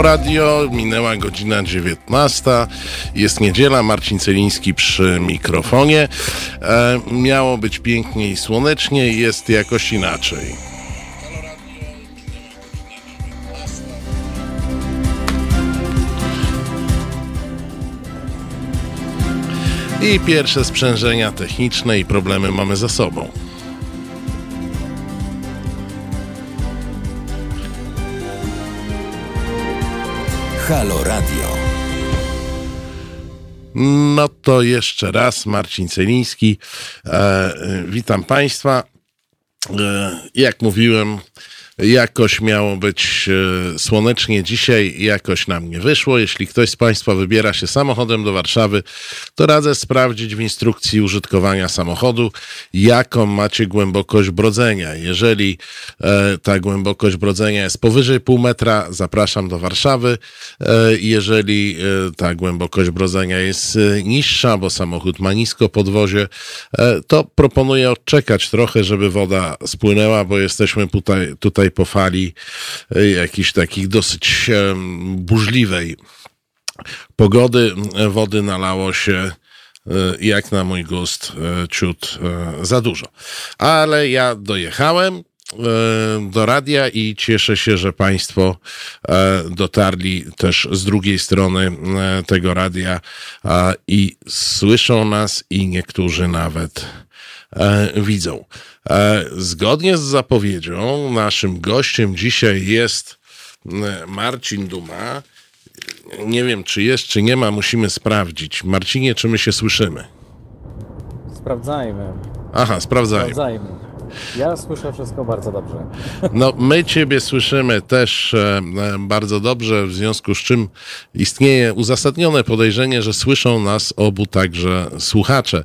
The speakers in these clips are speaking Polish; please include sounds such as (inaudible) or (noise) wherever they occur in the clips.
Halo Radio, minęła godzina 19. Jest niedziela, Marcin Celiński przy mikrofonie. E, miało być pięknie i słonecznie, jest jakoś inaczej. I pierwsze sprzężenia techniczne i problemy mamy za sobą. Halo Radio. No to jeszcze raz Marcin Celiński. E, witam Państwa. E, jak mówiłem, Jakoś miało być e, słonecznie dzisiaj, jakoś nam nie wyszło. Jeśli ktoś z Państwa wybiera się samochodem do Warszawy, to radzę sprawdzić w instrukcji użytkowania samochodu, jaką macie głębokość brodzenia. Jeżeli e, ta głębokość brodzenia jest powyżej pół metra, zapraszam do Warszawy. E, jeżeli ta głębokość brodzenia jest niższa, bo samochód ma nisko podwozie, to proponuję odczekać trochę, żeby woda spłynęła, bo jesteśmy tutaj, tutaj po fali e, jakiejś takich dosyć burzliwej pogody. Wody nalało się e, jak na mój gust e, ciut za dużo. Ale ja dojechałem do radia i cieszę się, że Państwo dotarli też z drugiej strony tego radia i słyszą nas i niektórzy nawet widzą. E, zgodnie z zapowiedzią, naszym gościem dzisiaj jest Marcin Duma. Nie wiem, czy jest, czy nie ma, musimy sprawdzić. Marcinie, czy my się słyszymy? Sprawdzajmy. Aha, sprawdzajmy. Sprawdzajmy. Ja słyszę wszystko bardzo dobrze. (laughs) No, my Ciebie słyszymy też e, bardzo dobrze, w związku z czym istnieje uzasadnione podejrzenie, że słyszą nas obu także słuchacze.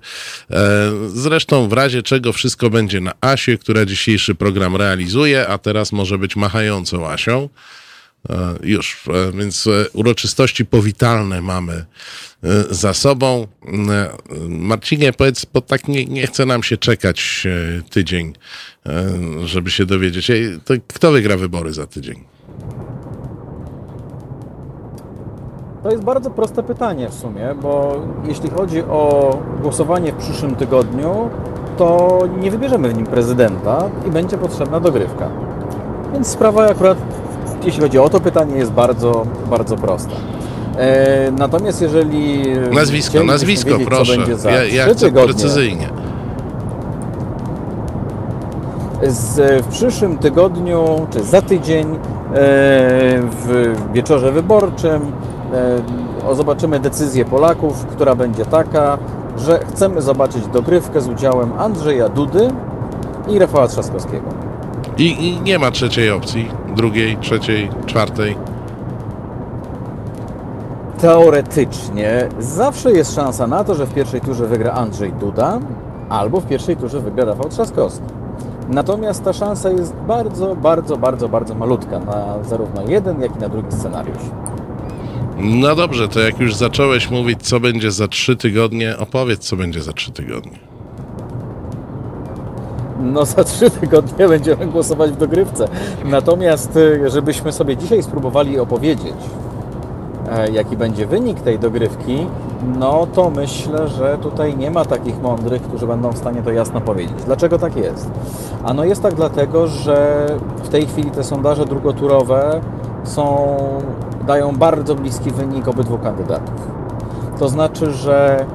E, zresztą w razie czego wszystko będzie na Asie, która dzisiejszy program realizuje, a teraz może być machającą Asią. E, już, więc uroczystości powitalne mamy za sobą. Marcinie, powiedz, bo tak nie, nie chce nam się czekać tydzień, żeby się dowiedzieć. To kto wygra wybory za tydzień? To jest bardzo proste pytanie w sumie, bo jeśli chodzi o głosowanie w przyszłym tygodniu, to nie wybierzemy w nim prezydenta i będzie potrzebna dogrywka. Więc sprawa akurat, jeśli chodzi o to pytanie, jest bardzo, bardzo prosta. E, natomiast jeżeli... Nazwisko, nazwisko, wiedzieć, proszę. ja, ja chcę tygodnie, precyzyjnie. Z, w przyszłym tygodniu, czy za tydzień, e, w wieczorze wyborczym, e, zobaczymy decyzję Polaków, która będzie taka, że chcemy zobaczyć dogrywkę z udziałem Andrzeja Dudy i Rafała Trzaskowskiego. I, I nie ma trzeciej opcji, drugiej, trzeciej, czwartej teoretycznie zawsze jest szansa na to, że w pierwszej turze wygra Andrzej Duda albo w pierwszej turze wygra Rafał Trzaskowski. Natomiast ta szansa jest bardzo, bardzo, bardzo, bardzo malutka na zarówno jeden, jak i na drugi scenariusz. No dobrze, to jak już zacząłeś mówić, co będzie za trzy tygodnie, opowiedz, co będzie za trzy tygodnie. No za trzy tygodnie (laughs) będziemy głosować w dogrywce. Natomiast, y, żebyśmy sobie dzisiaj spróbowali opowiedzieć, E, jaki będzie wynik tej dogrywki, no to myślę, że tutaj nie ma takich mądrych, którzy będą w stanie to jasno powiedzieć. Dlaczego tak jest? Ano jest tak dlatego, że w tej chwili te sondaże drugoturowe są, dają bardzo bliski wynik obydwu kandydatów. To znaczy, że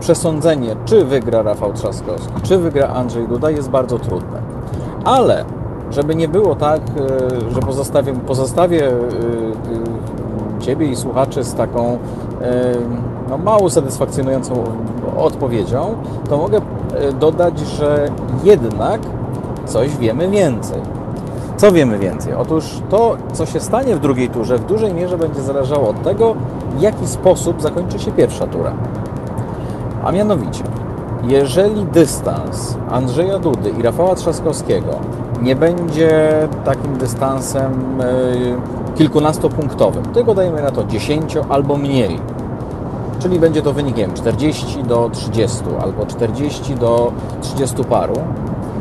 przesądzenie, czy wygra Rafał Trzaskowski, czy wygra Andrzej Duda jest bardzo trudne. Ale żeby nie było tak, e, że pozostawię, pozostawię e, Ciebie i słuchaczy z taką no, mało satysfakcjonującą odpowiedzią, to mogę e, dodać, że jednak coś wiemy więcej. Co wiemy więcej? Otóż to, co się stanie w drugiej turze, w dużej mierze będzie zależało od tego, w jaki sposób zakończy się pierwsza tura. A mianowicie, jeżeli dystans Andrzeja Dudy i Rafała Trzaskowskiego nie będzie takim dystansem kilkunastopunktowym, tylko dajemy na to 10 albo mniej. Czyli będzie to wynikiem 40 do 30 albo 40 do 30 paru,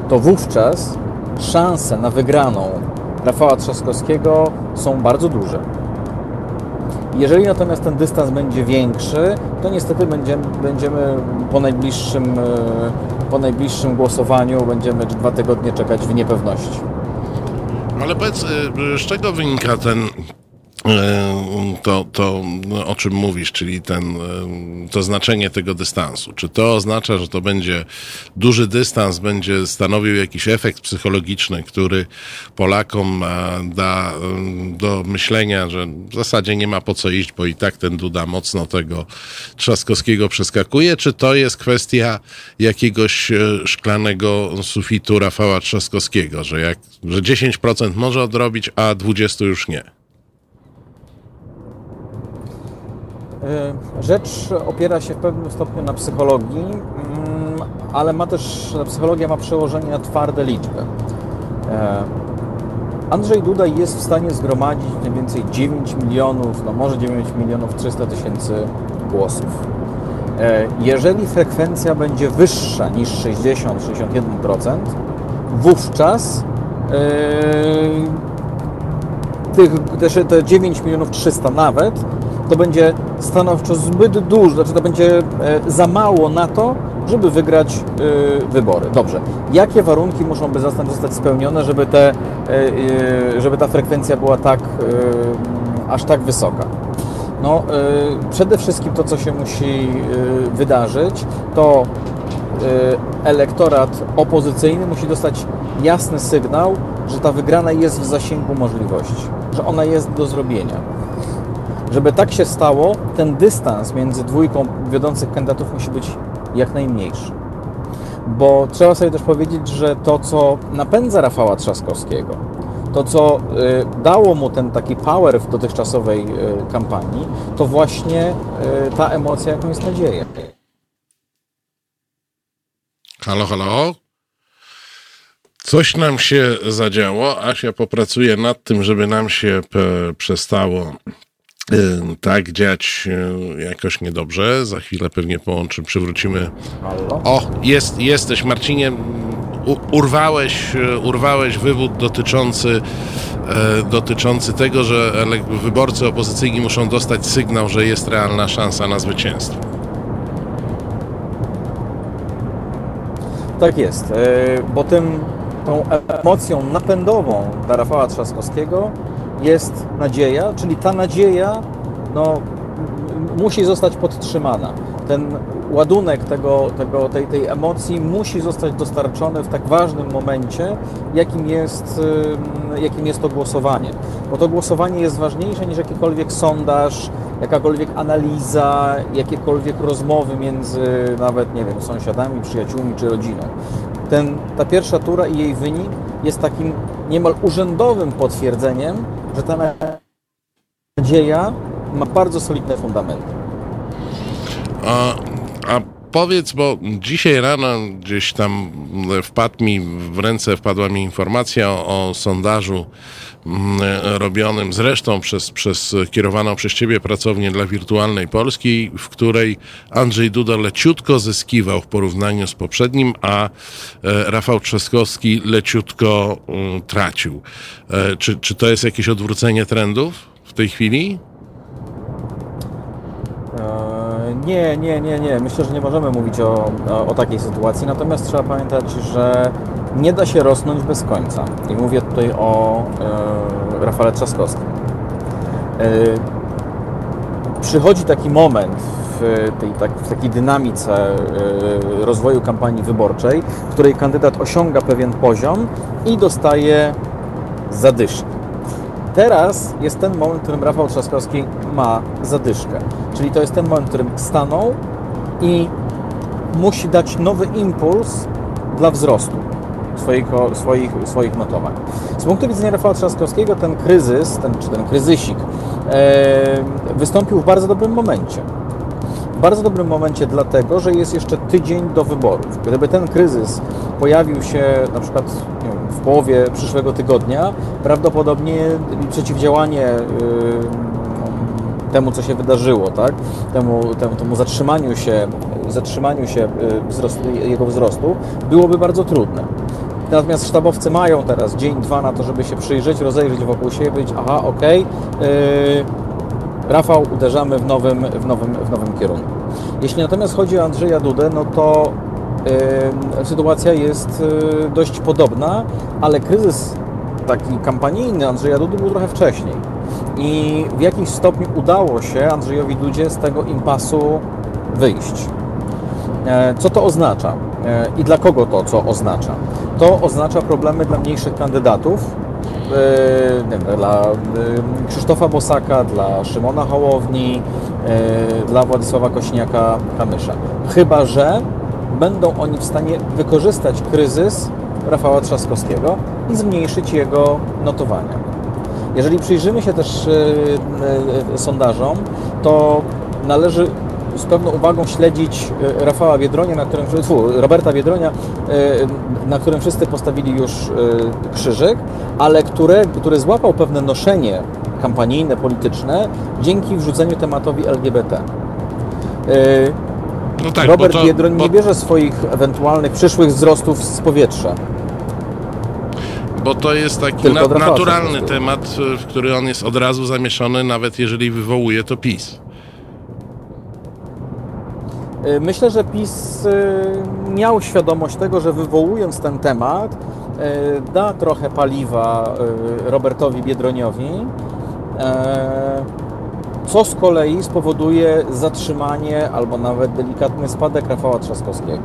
to wówczas szanse na wygraną Rafała Trzaskowskiego są bardzo duże. Jeżeli natomiast ten dystans będzie większy, to niestety będziemy, będziemy po, najbliższym, e, po najbliższym głosowaniu będziemy dwa tygodnie czekać w niepewności. Ale powiedz, y, z czego wynika ten E, to, to no, o czym mówisz, czyli ten, e, to znaczenie tego dystansu. Czy to oznacza, że to będzie duży dystans, będzie stanowił jakiś efekt psychologiczny, który Polakom da do myślenia, że w zasadzie nie ma po co iść, bo i tak ten Duda mocno tego Trzaskowskiego przeskakuje, czy to jest kwestia jakiegoś e, szklanego sufitu Rafała Trzaskowskiego, że, jak, że 10% może odrobić, a 20% już nie? Rzecz opiera się w pewnym stopniu na psychologii, mm, ale ma też, psychologia ma przełożenie na twarde liczby. E, Andrzej Duda jest w stanie zgromadzić mniej więcej 9 milionów, no może 9 milionów 300 tysięcy głosów. E, jeżeli frekwencja będzie wyższa niż 60-61%, wówczas tych, te 9 milionów 300 nawet to będzie stanowczo zbyt dużo, znaczy to będzie e, za mało na to, żeby wygrać e, wybory. Dobrze. Jakie warunki muszą by zostać spełnione, żeby, te, e, żeby ta frekwencja była tak, aż tak wysoka? No, przede wszystkim to, co się musi wydarzyć, to elektorat opozycyjny musi dostać jasny sygnał, że ta wygrana jest w zasięgu możliwości, że ona jest do zrobienia. Żeby tak się stało, ten dystans między dwójką wiodących kandydatów musi być jak najmniejszy. Bo trzeba sobie też powiedzieć, że to, co napędza Rafała Trzaskowskiego, to, co y, dało mu ten taki power w dotychczasowej y, kampanii, to właśnie y, ta emocja, jaką jest nadzieja. Halo, halo? Coś nam się zadziało. Asia popracuje nad tym, żeby nam się przestało tak dziać jakoś niedobrze. Za chwilę pewnie połączy, przywrócimy. O, jest, jesteś Marcinie. urwałeś, e, urwałeś wywód dotyczący, e, dotyczący tego, że wyborcy opozycyjni muszą dostać sygnał, że jest realna szansa na zwycięstwo. Tak jest, e, bo tym, tą emocją napędową dla Rafała Trzaskowskiego jest nadzieja, czyli ta nadzieja no, musi zostać podtrzymana. Ten ładunek tego, tego, tej, tej emocji musi zostać dostarczony w tak ważnym momencie, jakim jest, jakim jest to głosowanie. Bo to głosowanie jest ważniejsze niż jakikolwiek sondaż, jakakolwiek analiza, jakiekolwiek rozmowy między nawet, nie wiem, sąsiadami, przyjaciółmi czy rodziną. Ten, ta pierwsza tura i jej wynik jest takim niemal urzędowym potwierdzeniem, że ta nadzieja ma bardzo solidne fundamenty. A, a powiedz, bo dzisiaj rano gdzieś tam wpadł mi w ręce, wpadła mi informacja o, o sondażu Mm, robionym zresztą przez, przez kierowaną przez ciebie pracownię dla wirtualnej Polski, w której Andrzej Duda leciutko zyskiwał w porównaniu z poprzednim, a e, Rafał Trzaskowski leciutko mm, tracił. E, czy, czy to jest jakieś odwrócenie trendów w tej chwili? Nie, nie, nie, nie. Myślę, że nie możemy mówić o, o, takiej sytuacji, natomiast trzeba pamiętać, że nie da się rosnąć bez końca. I mówię tutaj o e, Rafale Trzaskowskim. E, przychodzi taki moment w, tej, tak, w takiej dynamice e, rozwoju kampanii wyborczej, w której kandydat osiąga pewien poziom i dostaje zadyszki. Teraz jest ten moment, w którym Rafał Trzaskowski ma zadyszkę. Czyli to jest ten moment, w którym stanął i musi dać nowy impuls dla wzrostu swoich, swoich, swoich notowań. Z punktu widzenia Rafała Trzaskowskiego ten kryzys, ten, czy ten kryzysik e, wystąpił w bardzo dobrym momencie. W bardzo dobrym momencie dlatego, że jest jeszcze tydzień do wyborów. Gdyby ten kryzys pojawił się na przykład połowie przyszłego tygodnia, prawdopodobnie przeciwdziałanie temu, co się wydarzyło, tak? temu, temu, temu zatrzymaniu się, zatrzymaniu się wzrostu, jego wzrostu, byłoby bardzo trudne. Natomiast sztabowcy mają teraz dzień, dwa na to, żeby się przyjrzeć, rozejrzeć wokół siebie, być, aha, okej, okay, Rafał, uderzamy w nowym, w nowym, w nowym kierunku. Jeśli natomiast chodzi o Andrzeja Dudę, no to yy, sytuacja jest yy, dość podobna, ale kryzys taki kampanijny Andrzeja Dudy był trochę wcześniej. I w jakimś stopniu udało się Andrzejowi Dudzie z tego impasu wyjść. E, co to oznacza e, i dla kogo to co oznacza? To oznacza problemy dla mniejszych kandydatów, e, dla Krzysztofa Bosaka, dla Szymona Hołowni, dla Władysława Kośniaka-Kamysza. Chyba, że będą oni w stanie wykorzystać kryzys Rafała Trzaskowskiego i zmniejszyć jego notowania. Jeżeli przyjrzymy się też sondażom, to należy z pewną uwagą śledzić e, Rafała Biedronia, na którym, Roberta Biedronia, e, na którym wszyscy postawili już e, krzyżyk, ale które, który złapał pewne noszenie kampanijne, polityczne dzięki wrzuceniu tematowi LGBT. No tak, Robert to, Biedroń bo... nie bierze swoich ewentualnych przyszłych wzrostów z powietrza. Bo to jest taki na, naturalny temat, w który on jest od razu zamieszany, nawet jeżeli wywołuje to PiS. Y, myślę, że PiS y, miał świadomość tego, że wywołując ten temat, y, da trochę paliwa Robertowi Biedroniowi, co z kolei spowoduje zatrzymanie albo nawet delikatny spadek Rafała Trzaskowskiego.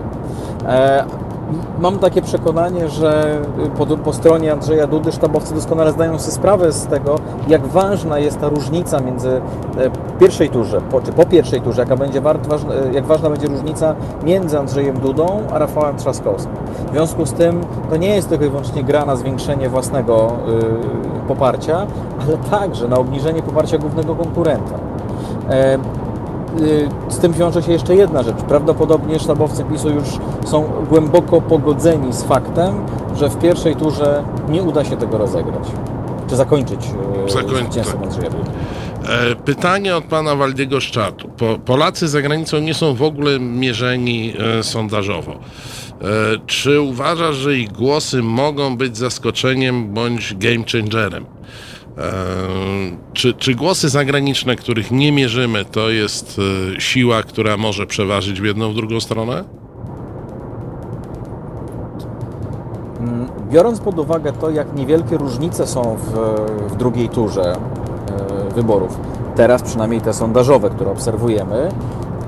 Mam takie przekonanie, że po, po, stronie Andrzeja Dudy sztabowcy doskonale zdają sobie sprawę z tego, jak ważna jest ta różnica między e, pierwszej turze, po, czy po pierwszej turze, jaka będzie ważna, e, jak ważna będzie różnica między Andrzejem Dudą a Rafałem Trzaskowskim. W związku z tym to nie jest tylko i wyłącznie gra na zwiększenie własnego y, poparcia, ale także na obniżenie poparcia głównego konkurenta. Y, z tym wiąże się jeszcze jedna rzecz. Prawdopodobnie sztabowcy PiSu już są głęboko pogodzeni z faktem, że w pierwszej turze nie uda się tego rozegrać. Czy zakończyć y, zwycięstwo tak. Andrzeja e, Pytanie od pana Waldiego Szczatu. Polacy za granicą nie są w ogóle mierzeni e, sondażowo. E, czy uważasz, że ich głosy mogą być zaskoczeniem bądź game changerem? Czy, czy głosy zagraniczne, których nie mierzymy, to jest e, siła, która może przeważyć w jedną, w drugą stronę? Mm, biorąc pod uwagę to, jak niewielkie różnice są w, w drugiej turze e, wyborów, teraz przynajmniej te sondażowe, które obserwujemy,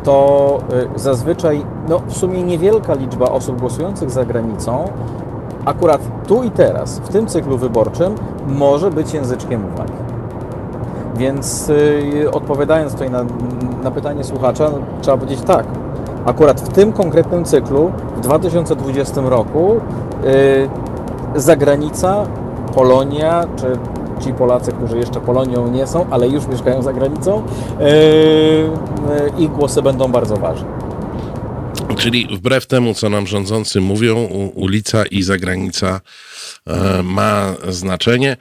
to e, zazwyczaj no, w sumie niewielka liczba osób głosujących za granicą akurat tu i teraz, w tym cyklu wyborczym, może być języczkiem uwagi. Więc yy, odpowiadając tutaj na, na pytanie słuchacza, no, trzeba powiedzieć tak. Akurat w tym konkretnym cyklu, w 2020 roku, yy, zagranica, Polonia, czy ci Polacy, którzy jeszcze Polonią nie są, ale już mieszkają za granicą, yy, ich głosy będą bardzo ważne. Czyli wbrew temu, co nam rządzący mówią, ulica i zagranica e, ma znaczenie.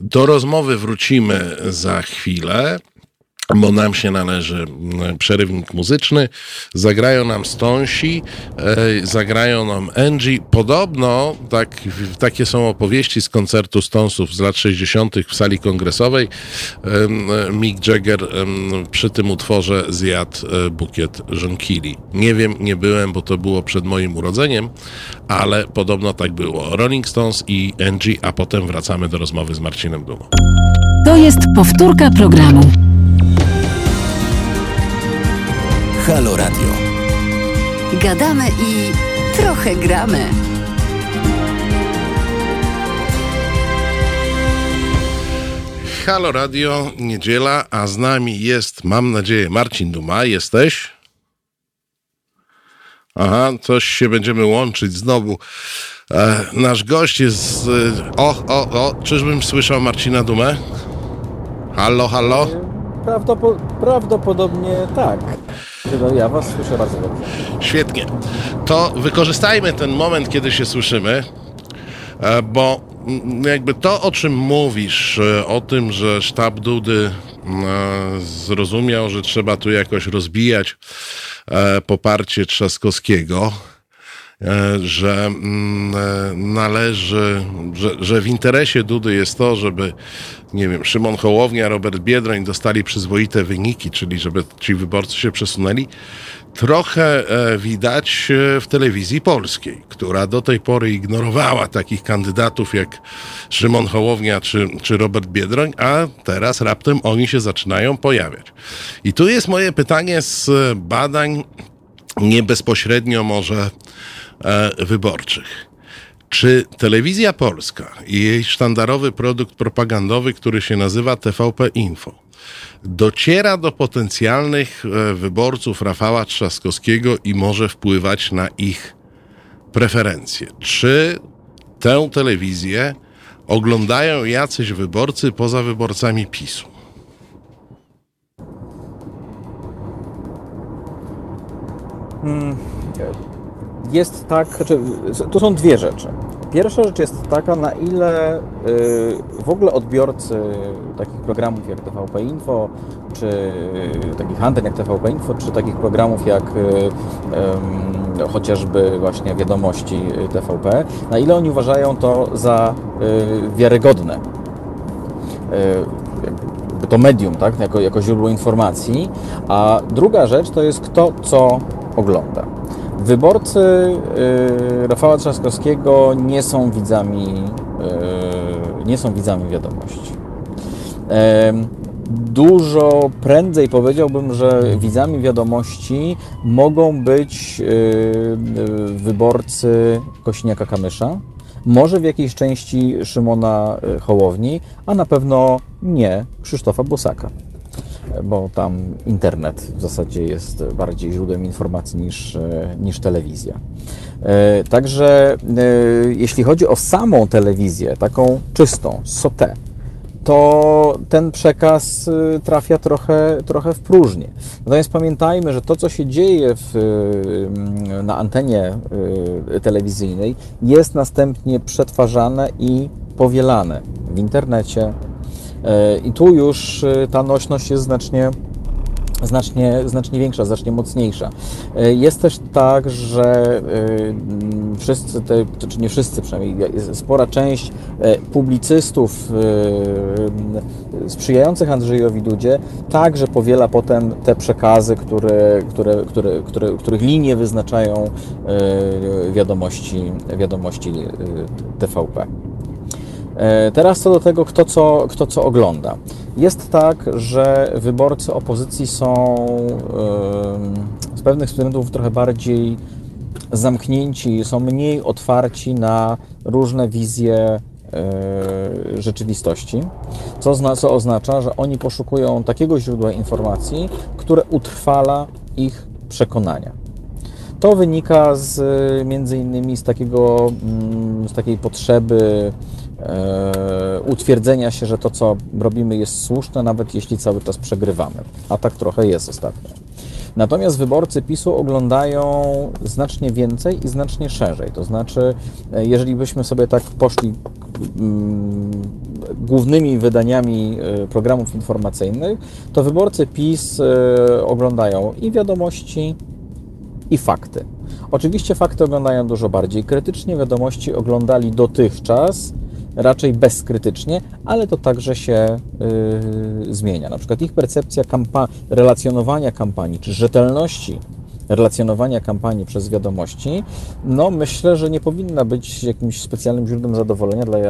Do rozmowy wrócimy za chwilę bo nam się należy mm, przerywnik muzyczny. Zagrają nam Stonsi, zagrają nam Angie. Podobno tak, takie są opowieści z koncertu Stonsów z lat 60. w sali kongresowej. Mick Jagger przy tym utworze zjadł e, bukiet żonkili. Nie wiem, nie byłem, bo to było przed moim urodzeniem, ale podobno tak było. Rolling Stones i Angie, a potem wracamy do rozmowy z Marcinem Dumą. To jest powtórka programu. Halo Radio. Gadamy i trochę gramy. Halo Radio, niedziela, a z nami jest, mam nadzieję, Marcin Duma. Jesteś? Aha, coś się będziemy łączyć znowu. E, nasz gość jest. E, o, o, o, czyżbym słyszał Marcina Dumę? Halo, halo? Prawdopo prawdopodobnie tak. Ja Was słyszę bardzo dobrze. Świetnie. To wykorzystajmy ten moment, kiedy się słyszymy, e, bo jakby to, o czym mówisz, e, o tym, że sztab Dudy e, zrozumiał, że trzeba tu jakoś rozbijać poparcie Trzaskowskiego że mm, e, należy, że, że w interesie Dudy jest to, żeby, nie wiem, Szymon Hołownia, Robert Biedroń dostali przyzwoite wyniki, czyli żeby ci wyborcy się przesunęli, trochę e, widać e, w telewizji polskiej, która do tej pory ignorowała takich kandydatów jak Szymon Hołownia czy, czy Robert Biedroń, a teraz raptem oni się zaczynają pojawiać. I tu jest moje pytanie z badań nie bezpośrednio może e, wyborczych. Czy telewizja polska i jej sztandarowy produkt propagandowy, który się nazywa TVP Info, dociera do potencjalnych e, wyborców Rafała Trzaskowskiego i może wpływać na ich preferencje? Czy tę telewizję oglądają jacyś wyborcy poza wyborcami PiSu? Jest tak, znaczy, to są dwie rzeczy. Pierwsza rzecz jest taka, na ile y, w ogóle odbiorcy takich programów jak TVP Info, czy y, takich anten jak TVP Info, czy takich programów jak y, chociażby właśnie wiadomości TVP, na ile oni uważają to za wiarygodne. To medium, tak, jako, jako źródło informacji, a druga rzecz to jest kto co ogląda. Wyborcy y, Rafała Trzaskowskiego nie są widzami, y, nie są widzami wiadomości. Dużo prędzej powiedziałbym, że widzami wiadomości mogą być y, wyborcy Kośniaka Kamysza, może w jakiejś części Szymona Hołowni, a na pewno nie Krzysztofa Bosaka bo tam internet w zasadzie jest bardziej źródłem informacji niż, e, niż telewizja. E, Także e, jeśli chodzi o samą telewizję, taką czystą, sotę, to ten przekaz trafia trochę, trochę w próżnię. Natomiast pamiętajmy, że to, co się dzieje w, na antenie telewizyjnej, jest następnie przetwarzane i powielane w internecie. E, I tu już y, ta nośność jest znacznie znacznie, znacznie większa, znacznie mocniejsza. E, Jest też tak, że wszyscy, te, czy nie wszyscy przynajmniej, spora część e, publicystów sprzyjających Andrzejowi Dudzie także powiela potem te przekazy, które, które, które, które, których linie wyznaczają wiadomości, wiadomości TVP. E, Teraz co do tego, kto co, kto co ogląda. Jest tak, że wyborcy opozycji są z pewnych względów trochę bardziej zamknięci, są mniej otwarci na różne wizje e, rzeczywistości, co, co oznacza, że oni poszukują takiego źródła informacji, które utrwala ich przekonania. To wynika z, między innymi z, takiego, mm, z takiej potrzeby utwierdzenia się, że to, co robimy, jest słuszne, nawet jeśli cały czas przegrywamy. A tak trochę jest ostatnio. Natomiast wyborcy PiSu oglądają znacznie więcej i znacznie szerzej. To znaczy, e, jeżeli byśmy sobie tak poszli mm, głównymi wydaniami e, programów informacyjnych, to wyborcy PiS e, oglądają i wiadomości, i fakty. Oczywiście fakty oglądają dużo bardziej krytycznie, wiadomości oglądali dotychczas raczej bezkrytycznie, ale to także się yy, zmienia. Na przykład ich percepcja kampa- relacjonowania kampanii czy rzetelności relacjonowania kampanii przez wiadomości, no myślę, że nie powinna być jakimś specjalnym źródłem zadowolenia dla,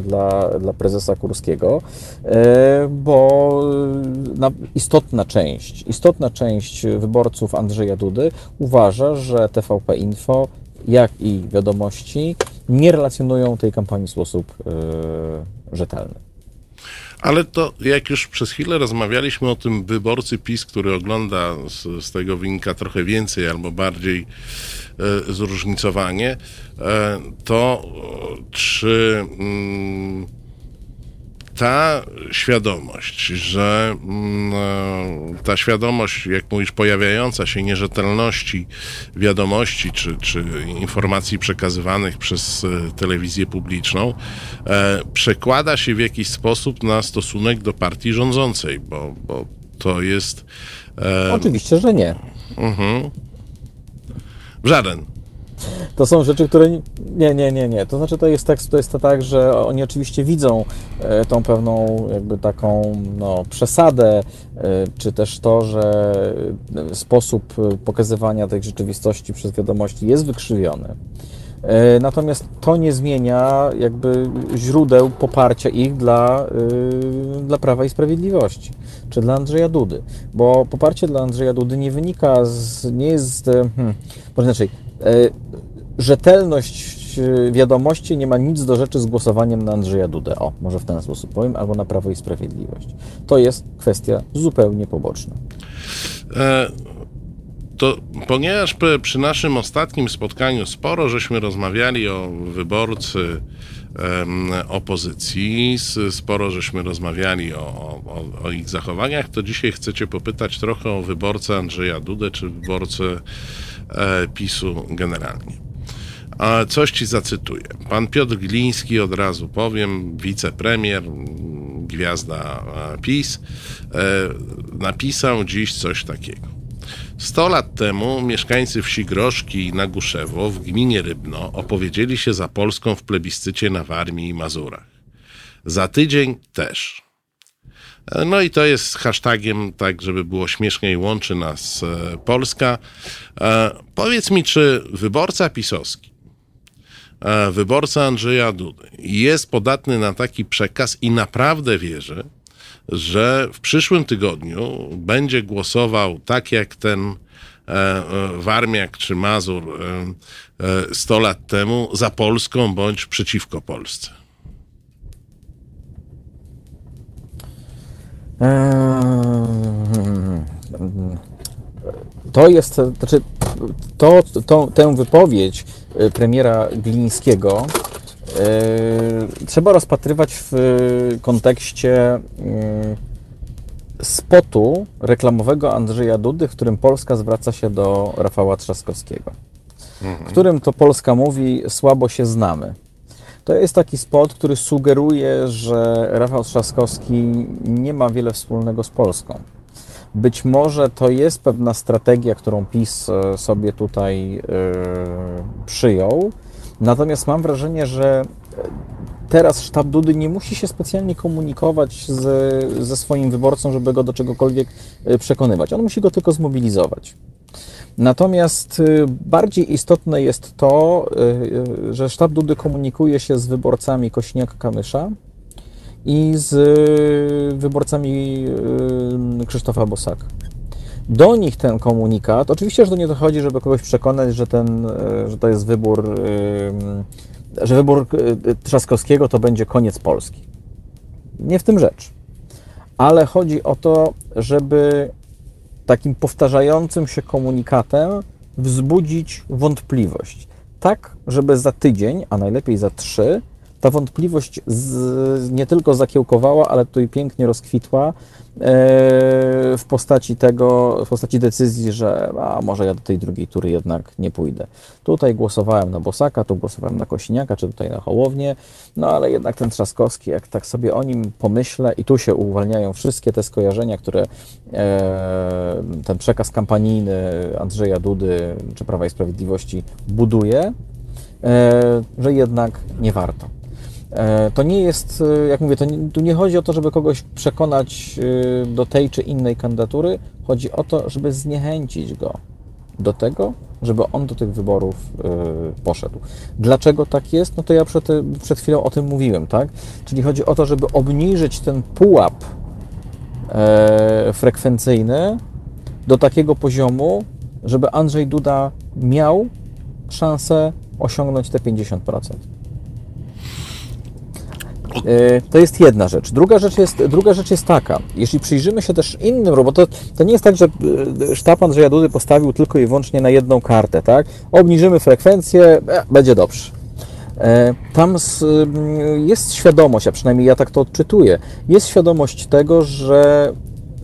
dla, dla prezesa Kurskiego, e, bo na, istotna część, istotna część wyborców Andrzeja Dudy uważa, że TVP Info, jak i wiadomości nie relacjonują tej kampanii w sposób e, rzetelny. Ale to, jak już przez chwilę rozmawialiśmy o tym wyborcy PiS, który ogląda z, z tego wynika trochę więcej albo bardziej e, zróżnicowanie, e, to czy mm, ta świadomość, że mm, e, ta świadomość, jak mówisz, pojawiająca się nierzetelności wiadomości czy, czy informacji przekazywanych przez e, telewizję publiczną, e, przekłada się w jakiś sposób na stosunek do partii rządzącej, bo, bo to jest. Oczywiście, że nie. mhm. Żaden. To są rzeczy, które. Nie, nie, nie, nie. To znaczy, to jest tak, to jest to tak że oni oczywiście widzą e, tą pewną, jakby taką no, przesadę, e, czy też to, że e, sposób pokazywania tej rzeczywistości przez wiadomości jest wykrzywiony. Natomiast to nie zmienia jakby źródeł poparcia ich dla, dla Prawa i Sprawiedliwości, czy dla Andrzeja Dudy. Bo poparcie dla Andrzeja Dudy nie wynika z, nie jest, hmm, może inaczej, rzetelność e, wiadomości nie ma nic do rzeczy z głosowaniem na Andrzeja Dudę. O, może w ten sposób powiem, albo na Prawo i Sprawiedliwość. To jest kwestia zupełnie poboczna. E, to ponieważ przy naszym ostatnim spotkaniu sporo żeśmy rozmawiali o wyborcy opozycji, sporo żeśmy rozmawiali o, o, o, ich zachowaniach, to dzisiaj chcecie popytać trochę o wyborcę Andrzeja Dudę, czy wyborcę e, PiSu generalnie. A coś ci zacytuję. Pan Piotr Gliński, od razu powiem, wicepremier, gwiazda PiS, e, napisał dziś coś takiego. Sto lat temu mieszkańcy wsi Groszki na Guszewo w gminie Rybno opowiedzieli się za Polską w plebiscycie na Warmii i Mazurach. Za tydzień też. E, no i to jest hashtagiem, tak żeby było śmieszniej, łączy nas e, Polska. Powiedz mi, czy wyborca pisowski E, wyborca Andrzeja Dudy jest podatny na taki przekaz i naprawdę wierzy, że w przyszłym tygodniu będzie głosował tak jak ten e, e, Warmiak czy Mazur 100 lat temu za Polską bądź przeciwko Polsce. To jest, znaczy, to, to, tę wypowiedź Y, premiera Glińskiego y, trzeba rozpatrywać w kontekście y, spotu reklamowego Andrzeja Dudy, w którym Polska zwraca się do Rafała Trzaskowskiego. W którym to Polska mówi, słabo się znamy. To jest taki spot, który sugeruje, że Rafał Trzaskowski nie ma wiele wspólnego z Polską. Być może to jest pewna strategia, którą PiS e, sobie tutaj yy, przyjął. Natomiast mam wrażenie, że teraz sztab Dudy nie musi się specjalnie komunikować z, ze swoim wyborcą, żeby go do czegokolwiek e, przekonywać. On musi go tylko zmobilizować. Natomiast bardziej istotne jest to, że sztab Dudy komunikuje się z wyborcami Kośniak-Kamysza, i z y, wyborcami y, Krzysztofa Bosaka. Do nich ten komunikat, oczywiście, że to nie dochodzi, żeby kogoś przekonać, że, ten, y, że to jest wybór, że wybór Trzaskowskiego to będzie koniec Polski. Nie w tym rzecz. Ale chodzi o to, żeby takim powtarzającym się komunikatem wzbudzić wątpliwość. Tak, żeby za tydzień, a najlepiej za trzy, ta wątpliwość z, nie tylko zakiełkowała, ale tutaj pięknie rozkwitła e, w postaci tego, w postaci decyzji, że a może ja do tej drugiej tury jednak nie pójdę. Tutaj głosowałem na Bosaka, tu głosowałem na Kosiniaka, czy tutaj na Hołownię, no ale jednak ten Trzaskowski, jak tak sobie o nim pomyślę i tu się uwalniają wszystkie te skojarzenia, które e, ten przekaz kampanijny Andrzeja Dudy czy Prawa i Sprawiedliwości buduje, e, że jednak nie warto. E, to nie jest, e, jak mówię, to nie, tu nie chodzi o to, żeby kogoś przekonać e, do tej czy innej kandydatury. Chodzi o to, żeby zniechęcić go do tego, żeby on do tych wyborów poszedł. Dlaczego tak jest? No to ja przed, przed chwilą o tym mówiłem, tak? Czyli chodzi o to, żeby obniżyć ten pułap frekwencyjny do takiego poziomu, żeby Andrzej Duda miał szansę osiągnąć te 50%. E, to jest jedna rzecz. Druga rzecz jest, druga rzecz jest taka, jeśli przyjrzymy się też innym, bo to, to nie jest tak, że e, sztab Andrzeja Dudy postawił tylko i wyłącznie na jedną kartę, tak? Obniżymy frekwencję, e, będzie dobrze. Tam jest świadomość, a przynajmniej ja tak to odczytuję, jest świadomość tego, że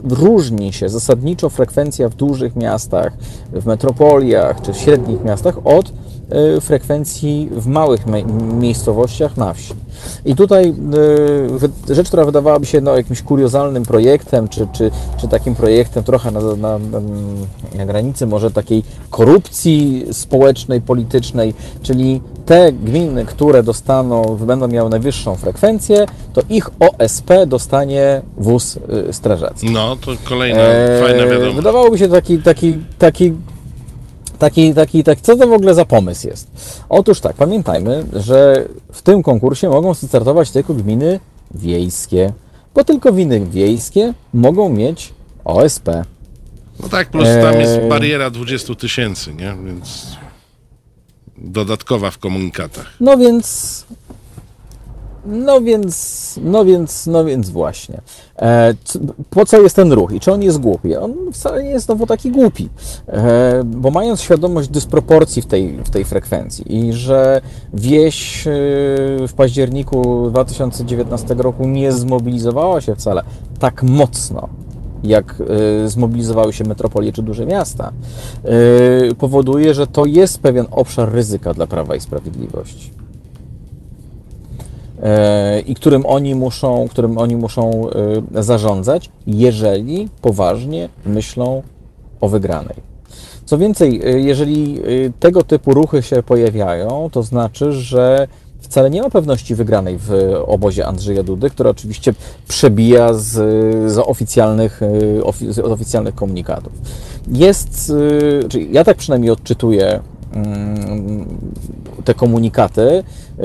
różni się zasadniczo frekwencja w dużych miastach, w metropoliach czy w średnich miastach od frekwencji w małych miejscowościach na wsi. I tutaj e, rzecz, która wydawałaby się no, jakimś kuriozalnym projektem, czy, czy, czy takim projektem trochę na, na, na, granicy może takiej korupcji społecznej, politycznej, czyli te gminy, które dostaną, będą miały najwyższą frekwencję, to ich OSP dostanie wóz y, strażacki. No, to kolejna Eee, fajna wiadomość. Wydawałoby się taki, taki, taki, taki, taki, taki, co to w ogóle za pomysł jest? Otóż tak, pamiętajmy, że w tym konkursie mogą startować tylko gminy wiejskie, bo tylko gminy wiejskie mogą mieć OSP. No tak, plus tam jest Eee. bariera 20 tysięcy, nie? Więc dodatkowa w komunikatach. No więc. No więc, no więc, no więc właśnie. E, po co jest ten ruch i czy on jest głupi? On wcale nie jest znowu taki głupi, e, bo mając świadomość dysproporcji w tej, w tej frekwencji i że wieś e, w październiku 2019 roku nie zmobilizowała się wcale tak mocno, jak e, zmobilizowały się metropolie czy duże miasta, e, powoduje, że to jest pewien obszar ryzyka dla Prawa i Sprawiedliwości. I którym oni muszą, którym oni muszą e, zarządzać, jeżeli poważnie myślą o wygranej. Co więcej, e, jeżeli e, tego typu ruchy się pojawiają, to znaczy, że wcale nie ma pewności wygranej w obozie Andrzeja Dudy, która oczywiście przebija z, z, oficjalnych, ofi- z oficjalnych komunikatów. Jest, czyli ja tak przynajmniej odczytuję mm, te komunikaty,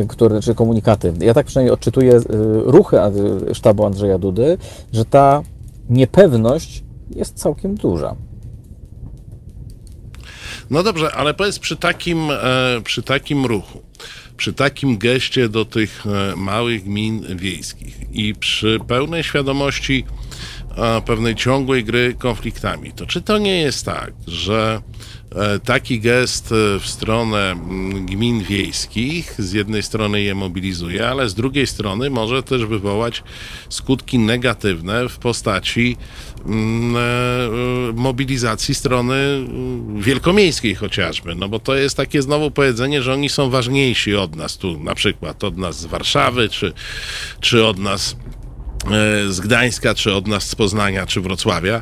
które, czy komunikaty, ja tak przynajmniej odczytuję e, ruchy e, sztabu Andrzeja Dudy, że ta niepewność jest całkiem duża. No dobrze, ale powiedz przy takim, e, przy takim ruchu, przy takim geście do tych e, małych gmin wiejskich i przy pełnej świadomości e, pewnej ciągłej gry konfliktami, to czy to nie jest tak, że e, taki gest e, w stronę gmin wiejskich. Z jednej strony je mobilizuje, ale z drugiej strony może też wywołać skutki negatywne w postaci e, e, mobilizacji strony wielkomiejskiej chociażby, no bo to jest takie znowu powiedzenie, że oni są ważniejsi od nas. Tu, na przykład od nas z Warszawy, czy, czy od nas e, z Gdańska, czy od nas z Poznania, czy Wrocławia,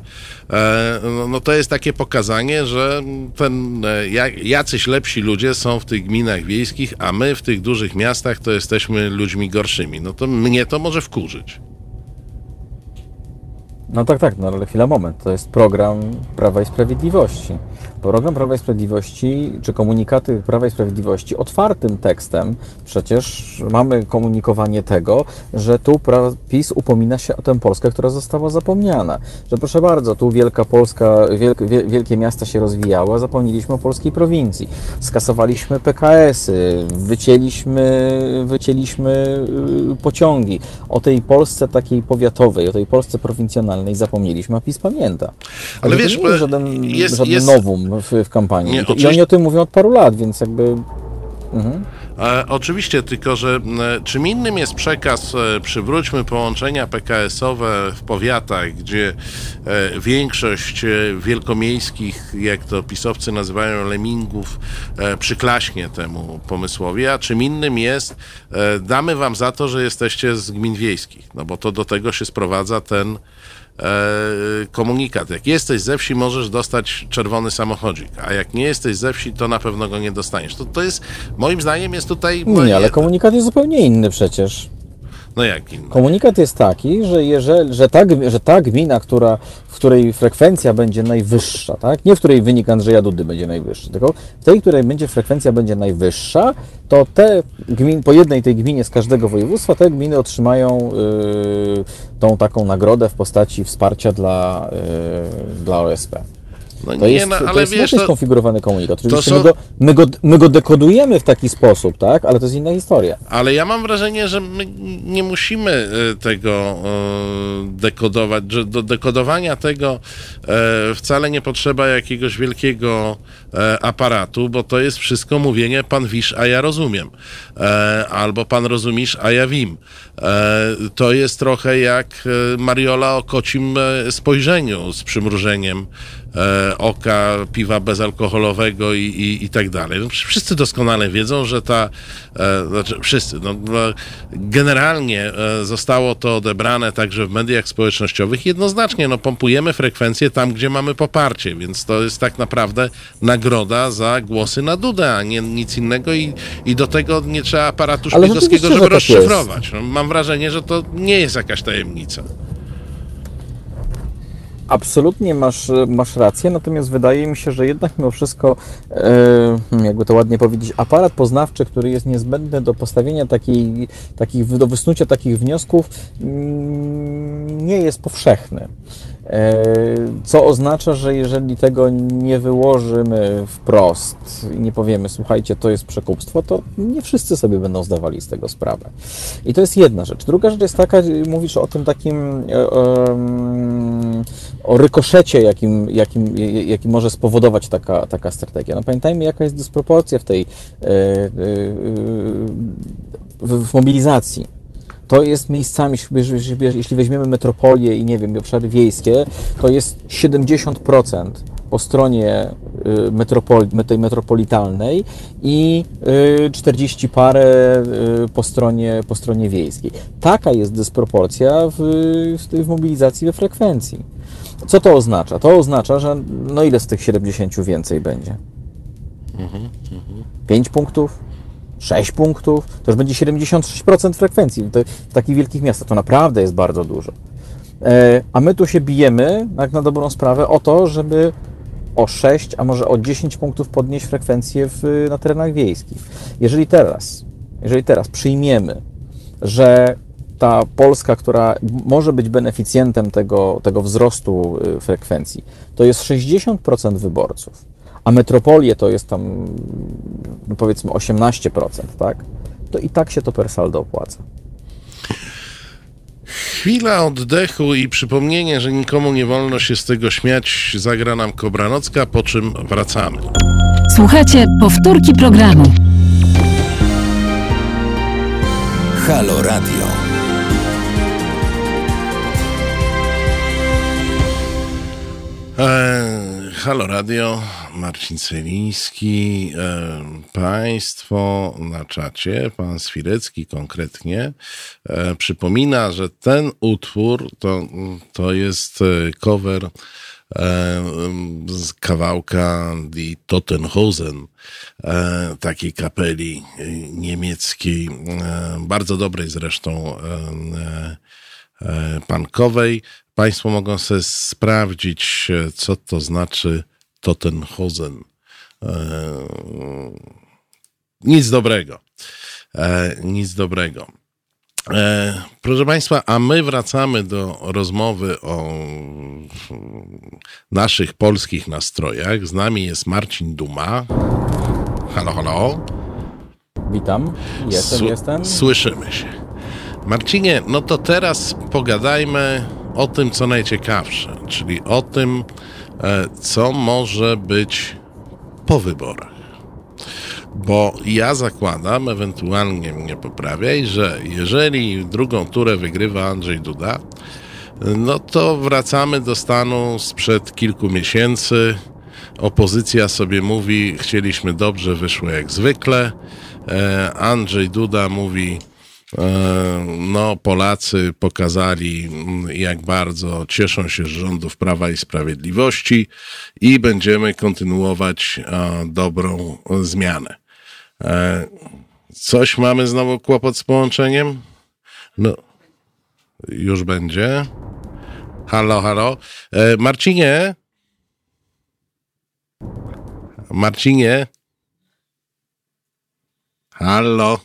e, no, no to jest takie pokazanie, że ten, e, ja- jacyś lepsi ludzie są w tych gminach wiejskich, a my w tych dużych miastach to jesteśmy ludźmi gorszymi. No to mnie to może wkurzyć. No tak, tak, no ale chwila, moment. To jest program Prawa i Sprawiedliwości. Program Prawa i Sprawiedliwości, czy komunikaty Prawa i Sprawiedliwości otwartym tekstem przecież mamy komunikowanie tego, że tu PiS upomina się o tę Polskę, która została zapomniana. Że proszę bardzo, tu Wielka Polska, wielk, wie, wielkie miasta się rozwijały, a zapomnieliśmy o polskiej prowincji. Skasowaliśmy PKS-y, wycięliśmy, wycięliśmy y, pociągi. O tej Polsce takiej powiatowej, o tej Polsce prowincjonalnej zapomnieliśmy, a PiS pamięta. Ale Także wiesz, nie jest żaden, jest- żaden jest- nowum w, w kampanii. Nie, I, to, I oczywiście- oni o tym mówią od paru lat, więc jakby... Mhm. E, oczywiście, tylko że e, czym innym jest przekaz e, przywróćmy połączenia PKS-owe w powiatach, gdzie e, większość e, wielkomiejskich, jak to pisowcy nazywają, lemingów, e, przyklaśnie temu pomysłowi, a czym innym jest e, damy wam za to, że jesteście z gmin wiejskich, no bo to do tego się sprowadza ten komunikat. Jak jesteś ze wsi, możesz dostać czerwony samochodzik, a jak nie jesteś ze wsi, to na pewno go nie dostaniesz. To, to jest, moim zdaniem, jest tutaj... Nie, ale komunikat jest zupełnie inny przecież. No jak? Komunikat jest taki, że, jeżeli, że, ta, że ta gmina, która, w której frekwencja będzie najwyższa, tak? nie w której wynik Andrzeja Dudy będzie najwyższy, tylko w tej, której będzie frekwencja będzie najwyższa, to te gmin, po jednej tej gminie z każdego województwa, te gminy otrzymają yy, tą taką nagrodę w postaci wsparcia dla, yy, dla OSP. No To nie, jest, to ale jest wiesz, inaczej to, skonfigurowany komunikat. Oczywiście są- my, go, my, go, my go dekodujemy w taki sposób, tak? ale to jest inna historia. ale ja mam wrażenie, że my nie musimy e, tego e, dekodować, że do dekodowania tego e, wcale nie potrzeba jakiegoś wielkiego aparatu, bo to jest wszystko mówienie pan wisz, a ja rozumiem. Albo pan rozumiesz, a ja wiem. to jest trochę jak Mariola o kocim spojrzeniu z przymrużeniem e, oka, piwa bezalkoholowego i, i, i tak dalej. No, wszyscy doskonale wiedzą, że ta, e, znaczy wszyscy, no, no, generalnie e, zostało to odebrane także w mediach społecznościowych jednoznacznie, no pompujemy frekwencję tam, gdzie mamy poparcie, więc to jest tak naprawdę nagroda za głosy na Dudę, a nie nic innego i, i do tego nie trzeba aparatu Ale szpiegowskiego, żeby że tak rozszyfrować. No, mam wrażenie, że to nie jest jakaś tajemnica. Absolutnie masz, masz rację, natomiast wydaje mi się, że jednak mimo wszystko, e, jakby to ładnie powiedzieć, aparat poznawczy, który jest niezbędny do postawienia takiej, takich, do wysnucia takich wniosków, mm, nie jest powszechny. E, Co oznacza, że jeżeli tego nie wyłożymy wprost i nie powiemy, słuchajcie, to jest przekupstwo, to nie wszyscy sobie będą zdawali z tego sprawę. I to jest jedna rzecz. Druga rzecz jest taka, mówisz o tym takim e, o rykoszecie, jakim, jakim, jaki może spowodować taka, taka strategia. No pamiętajmy, jaka jest dysproporcja w tej e, w mobilizacji. To jest miejscami, jeśli- weźmiemy metropolię i nie wiem, obszary wiejskie, to jest 70% po stronie y, metropoli, tej metropolitalnej i y, 40 parę y, po stronie, po stronie wiejskiej. Taka jest dysproporcja w, w, mobilizacji we frekwencji. Co to oznacza? To oznacza, że no ile z tych 70 więcej będzie? 5 punktów? 6 punktów? To już będzie 76% frekwencji. To w takich wielkich miastach to naprawdę jest bardzo dużo. E, A my tu się bijemy, jak na dobrą sprawę, o to, żeby o 6, a może o 10 punktów podnieść frekwencję w, na terenach wiejskich. Jeżeli teraz, jeżeli teraz przyjmiemy, że ta Polska, która może być beneficjentem tego, tego wzrostu y, frekwencji, to jest 60% wyborców, a metropolie to jest tam no powiedzmy 18%, tak? To i tak się to per saldo opłaca. Chwila oddechu i przypomnienie, że nikomu nie wolno się z tego śmiać, zagra nam Kobranocka, po czym wracamy. Słuchajcie powtórki programu. Halo Radio. E, Halo Radio, Marcin Celiński, e, Państwo na czacie, Pan Swirecki konkretnie, e, przypomina, że ten utwór to, to jest e, cover z kawałka Die Tottenhausen, takiej kapeli niemieckiej, bardzo dobrej zresztą, punkowej. Państwo mogą sobie sprawdzić, co to znaczy Tottenhausen. E, Nic dobrego. E, Nic dobrego. E, Proszę Państwa, a my wracamy do rozmowy o naszych polskich nastrojach. Z nami jest Marcin Duma. Halo, halo. Witam, jestem, jestem. Słyszymy się. Marcinie, no to teraz pogadajmy o tym, co najciekawsze, czyli o tym, co może być po wyborach. Bo ja zakładam, ewentualnie mnie poprawiaj, że jeżeli drugą turę wygrywa Andrzej Duda, no to wracamy do stanu sprzed kilku miesięcy. Opozycja sobie mówi, chcieliśmy dobrze, wyszło jak zwykle. E, Andrzej Duda mówi, e, no Polacy pokazali, mm, jak bardzo cieszą się z rządów Prawa i Sprawiedliwości i będziemy kontynuować e, dobrą e, zmianę. E, Coś mamy znowu kłopot z połączeniem? No, już będzie. Halo, halo. E, Marcinie? Marcinie? Halo?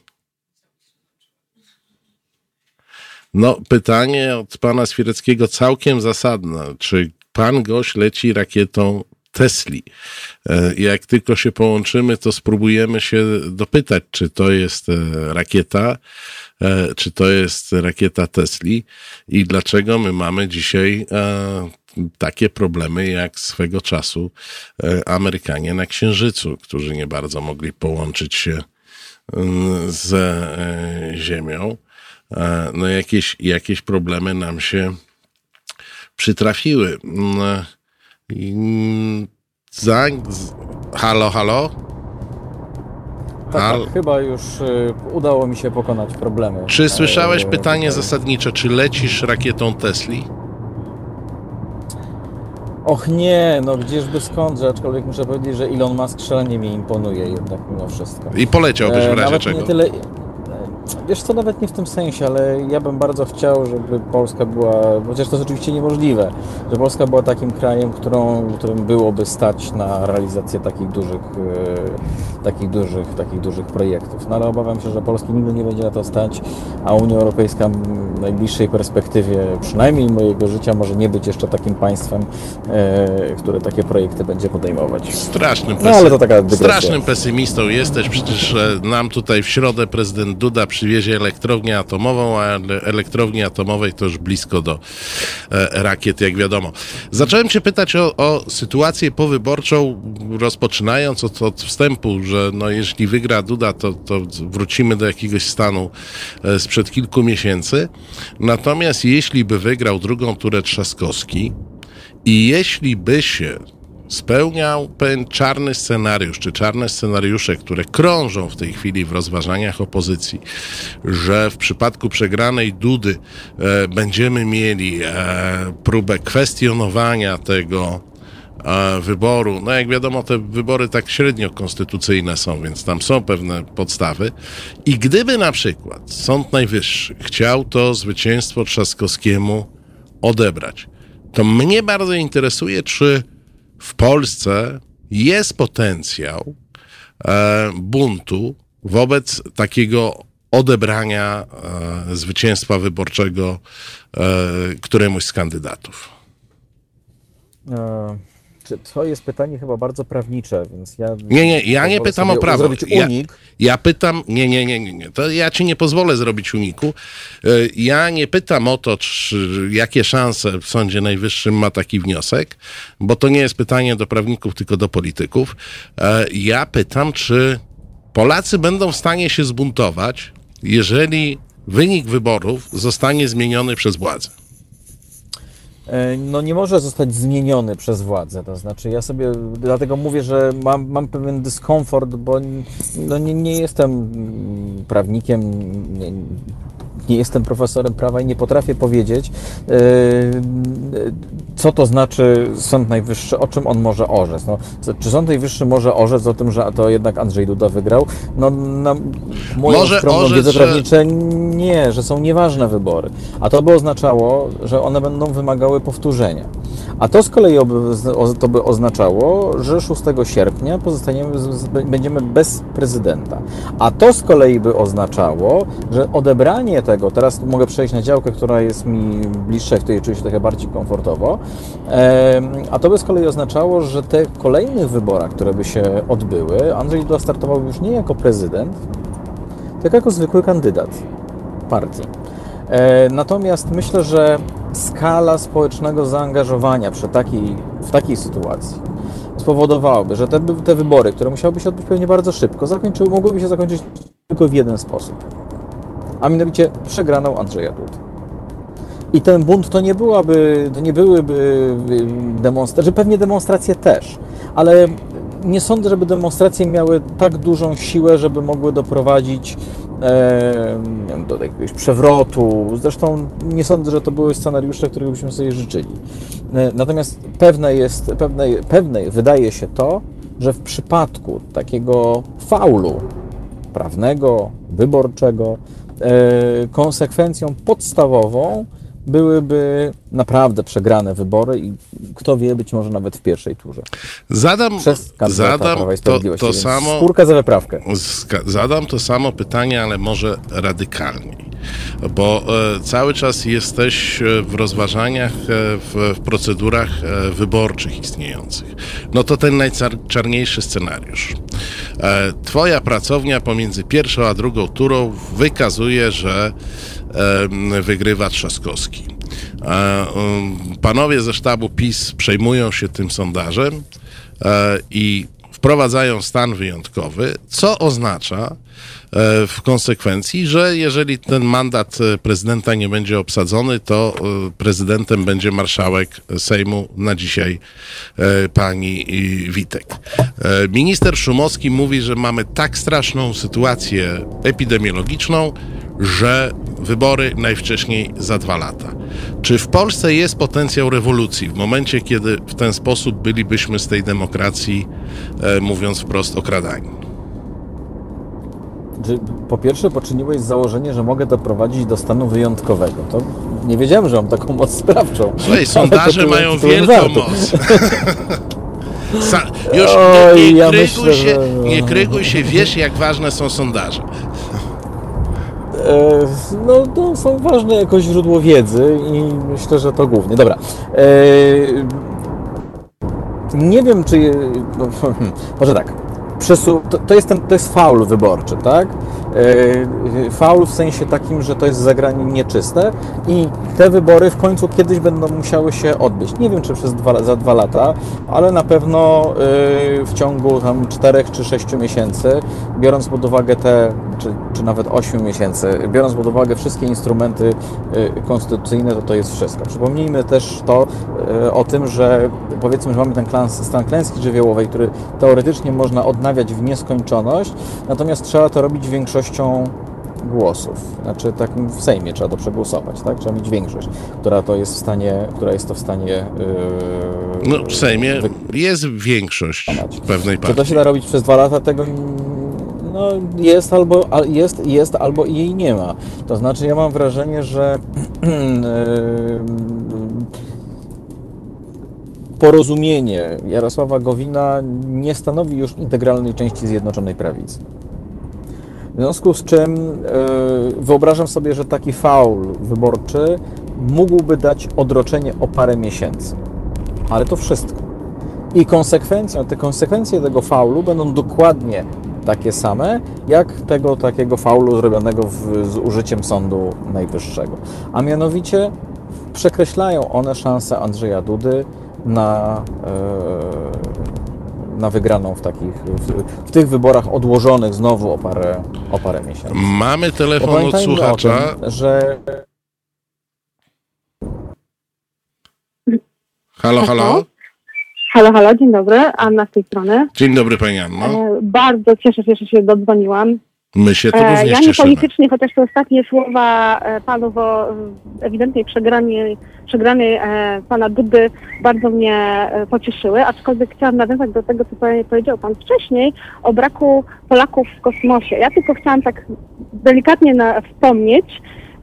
No, pytanie od pana Świreckiego całkiem zasadne. Czy pan gość leci rakietą Tesli? E, Jak tylko się połączymy, to spróbujemy się dopytać, czy to jest e, rakieta, e, czy to jest rakieta Tesli i dlaczego my mamy dzisiaj takie problemy jak swego czasu Amerykanie na Księżycu, którzy nie bardzo mogli połączyć się z Ziemią. E, no jakieś, jakieś problemy nam się przytrafiły. Mm, i, mm, Za, halo, halo? Tak, tak, chyba już y, udało mi się pokonać problemy. Czy słyszałeś E, pytanie e, zasadnicze, czy lecisz rakietą Tesli? Och nie, no gdzieżby skądże, aczkolwiek muszę powiedzieć, że Elon Musk szalenie mi imponuje jednak mimo wszystko. I poleciałbyś w E, razie nawet czego? nie tyle. Wiesz co, nawet nie w tym sensie, ale ja bym bardzo chciał, żeby Polska była, chociaż to jest oczywiście niemożliwe, że Polska była takim krajem, którą, którym byłoby stać na realizację takich dużych, e, takich dużych, takich dużych projektów. No ale obawiam się, że Polski nigdy nie będzie na to stać, a Unia Europejska w najbliższej perspektywie, przynajmniej mojego życia, może nie być jeszcze takim państwem, e, które takie projekty będzie podejmować. Strasznym, No, ale to taka dygresja. strasznym pesymistą jesteś, przecież e, nam tutaj w środę prezydent Duda przywiezie elektrownię atomową, a ele- elektrowni atomowej to już blisko do e, rakiet, jak wiadomo. Zacząłem cię pytać o, o sytuację powyborczą, rozpoczynając od, od wstępu, że no, jeśli wygra Duda, to, to wrócimy do jakiegoś stanu e, sprzed kilku miesięcy. Natomiast jeśli by wygrał drugą turę Trzaskowski, i jeśli by się spełniał pewien czarny scenariusz, czy czarne scenariusze, które krążą w tej chwili w rozważaniach opozycji, że w przypadku przegranej Dudy e, będziemy mieli e, próbę kwestionowania tego e, wyboru. No jak wiadomo, te wybory tak średnio konstytucyjne są, więc tam są pewne podstawy. I gdyby na przykład Sąd Najwyższy chciał to zwycięstwo Trzaskowskiemu odebrać, to mnie bardzo interesuje, czy w Polsce jest potencjał e, buntu wobec takiego odebrania e, zwycięstwa wyborczego e, któremuś z kandydatów. E, czy to jest pytanie chyba bardzo prawnicze, więc ja. Nie, nie, ja nie pytam o prawo. Zrobić Ja- unik. Ja pytam, nie, nie, nie, nie, nie, to ja ci nie pozwolę zrobić uniku. E, Ja nie pytam o to, czy, jakie szanse w Sądzie Najwyższym ma taki wniosek, bo to nie jest pytanie do prawników, tylko do polityków. E, Ja pytam, czy Polacy będą w stanie się zbuntować, jeżeli wynik wyborów zostanie zmieniony przez władzę. E, No nie może zostać zmieniony przez władzę. To znaczy, ja sobie dlatego mówię, że mam, mam pewien dyskomfort, bo no nie, nie jestem mm, prawnikiem, nie, nie jestem profesorem prawa i nie potrafię powiedzieć, e, co to znaczy Sąd Najwyższy, o czym on może orzec. No, czy Sąd Najwyższy może orzec o tym, że to jednak Andrzej Duda wygrał? No, na moją Może skromną orzec, wiedzę prawniczą nie, że są nieważne wybory. A to by oznaczało, że one będą wymagały powtórzenia. A to z kolei to by oznaczało, że 6 sierpnia pozostaniemy, będziemy bez prezydenta. A to z kolei by oznaczało, że odebranie tego, teraz mogę przejść na działkę, która jest mi bliższa, w której czuję się trochę bardziej komfortowo, a to by z kolei oznaczało, że te kolejnych wyborach, które by się odbyły, Andrzej Duda startował już nie jako prezydent, tylko jako zwykły kandydat partii. E, Natomiast myślę, że skala społecznego zaangażowania przy takiej, w takiej sytuacji spowodowałaby, że te, te wybory, które musiałyby się odbyć pewnie bardzo szybko, zakończyły, mogłyby się zakończyć tylko w jeden sposób. A mianowicie przegraną Andrzeja Dudy. I ten bunt to nie byłaby, to nie byłyby demonstracje, pewnie demonstracje też, ale nie sądzę, żeby demonstracje miały tak dużą siłę, żeby mogły doprowadzić e, do jakiegoś przewrotu. Zresztą nie sądzę, że to były scenariusze, których byśmy sobie życzyli. E, Natomiast pewne jest, pewne, pewne wydaje się to, że w przypadku takiego faulu prawnego, wyborczego, e, konsekwencją podstawową byłyby naprawdę przegrane wybory i kto wie, być może nawet w pierwszej turze. Zadam, Przez zadam to, to samo. Spórka za wyprawkę. Zadam to samo pytanie, ale może radykalniej, bo e, cały czas jesteś e, w rozważaniach, e, w, w procedurach e, wyborczych istniejących. No to ten najczarniejszy scenariusz. E, twoja pracownia pomiędzy pierwszą a drugą turą wykazuje, że wygrywa Trzaskowski. E, panowie ze sztabu PiS przejmują się tym sondażem e, i wprowadzają stan wyjątkowy, co oznacza e, w konsekwencji, że jeżeli ten mandat prezydenta nie będzie obsadzony, to prezydentem będzie marszałek Sejmu na dzisiaj pani Witek. Minister Szumowski mówi, że mamy tak straszną sytuację epidemiologiczną, że wybory najwcześniej za dwa lata. Czy w Polsce jest potencjał rewolucji w momencie, kiedy w ten sposób bylibyśmy z tej demokracji, e, mówiąc wprost, okradani? Po pierwsze poczyniłeś założenie, że mogę doprowadzić do stanu wyjątkowego. To nie wiedziałem, że mam taką moc sprawczą. Słuchaj, sondaże mają wielką moc. Sa- już Oj, nie, nie, ja kryguj myślę, się, że- nie kryguj się, wiesz jak ważne są sondaże. E, No, to są ważne jako źródło wiedzy i myślę, że to głównie. Dobra. E, Nie wiem, czy. no, hmm, Może tak. Przesu... To, to, jest ten, to jest faul wyborczy, tak? E, Faul w sensie takim, że to jest zagranie nieczyste i te wybory w końcu kiedyś będą musiały się odbyć. Nie wiem, czy przez dwa, za dwa lata, ale na pewno w ciągu tam czterech czy sześciu miesięcy, biorąc pod uwagę te, czy, czy nawet ośmiu miesięcy, biorąc pod uwagę wszystkie instrumenty e, konstytucyjne, to to jest wszystko. Przypomnijmy też to e, o tym, że powiedzmy, że mamy ten stan klęski żywiołowej, który teoretycznie można odnawiać w nieskończoność, natomiast trzeba to robić większością głosów. Znaczy tak w Sejmie trzeba to przegłosować, tak? Trzeba mieć większość, która to jest w stanie, która jest to w stanie yy, No, w Sejmie wy- jest większość pewnej czy to partii. się da robić przez dwa lata? Tego no, jest, albo, jest, jest albo jej nie ma. To znaczy, ja mam wrażenie, że (clears throat) porozumienie Jarosława Gowina nie stanowi już integralnej części Zjednoczonej Prawicy. W związku z czym e, wyobrażam sobie, że taki faul wyborczy mógłby dać odroczenie o parę miesięcy. Ale to wszystko. I konsekwencją, te konsekwencje tego faulu będą dokładnie takie same, jak tego takiego faulu zrobionego w, z użyciem Sądu Najwyższego. A mianowicie przekreślają one szanse Andrzeja Dudy na, e, na wygraną w, takich, w, w tych wyborach odłożonych znowu o parę, o parę miesięcy. Mamy telefon od słuchacza. tym, że Halo, halo. Halo, halo, dzień dobry, Anna z tej strony. Dzień dobry, pani Anno. E, bardzo cieszę się, że się dodzwoniłam. My się tu E, również ja nie cieszymy. politycznie, chociaż te ostatnie słowa e, panów o e, ewidentnej przegranej, przegranej e, pana Dudy bardzo mnie e, pocieszyły, aczkolwiek chciałam nawiązać do tego, co powie- powiedział pan wcześniej o braku Polaków w kosmosie. Ja tylko chciałam tak delikatnie na, wspomnieć,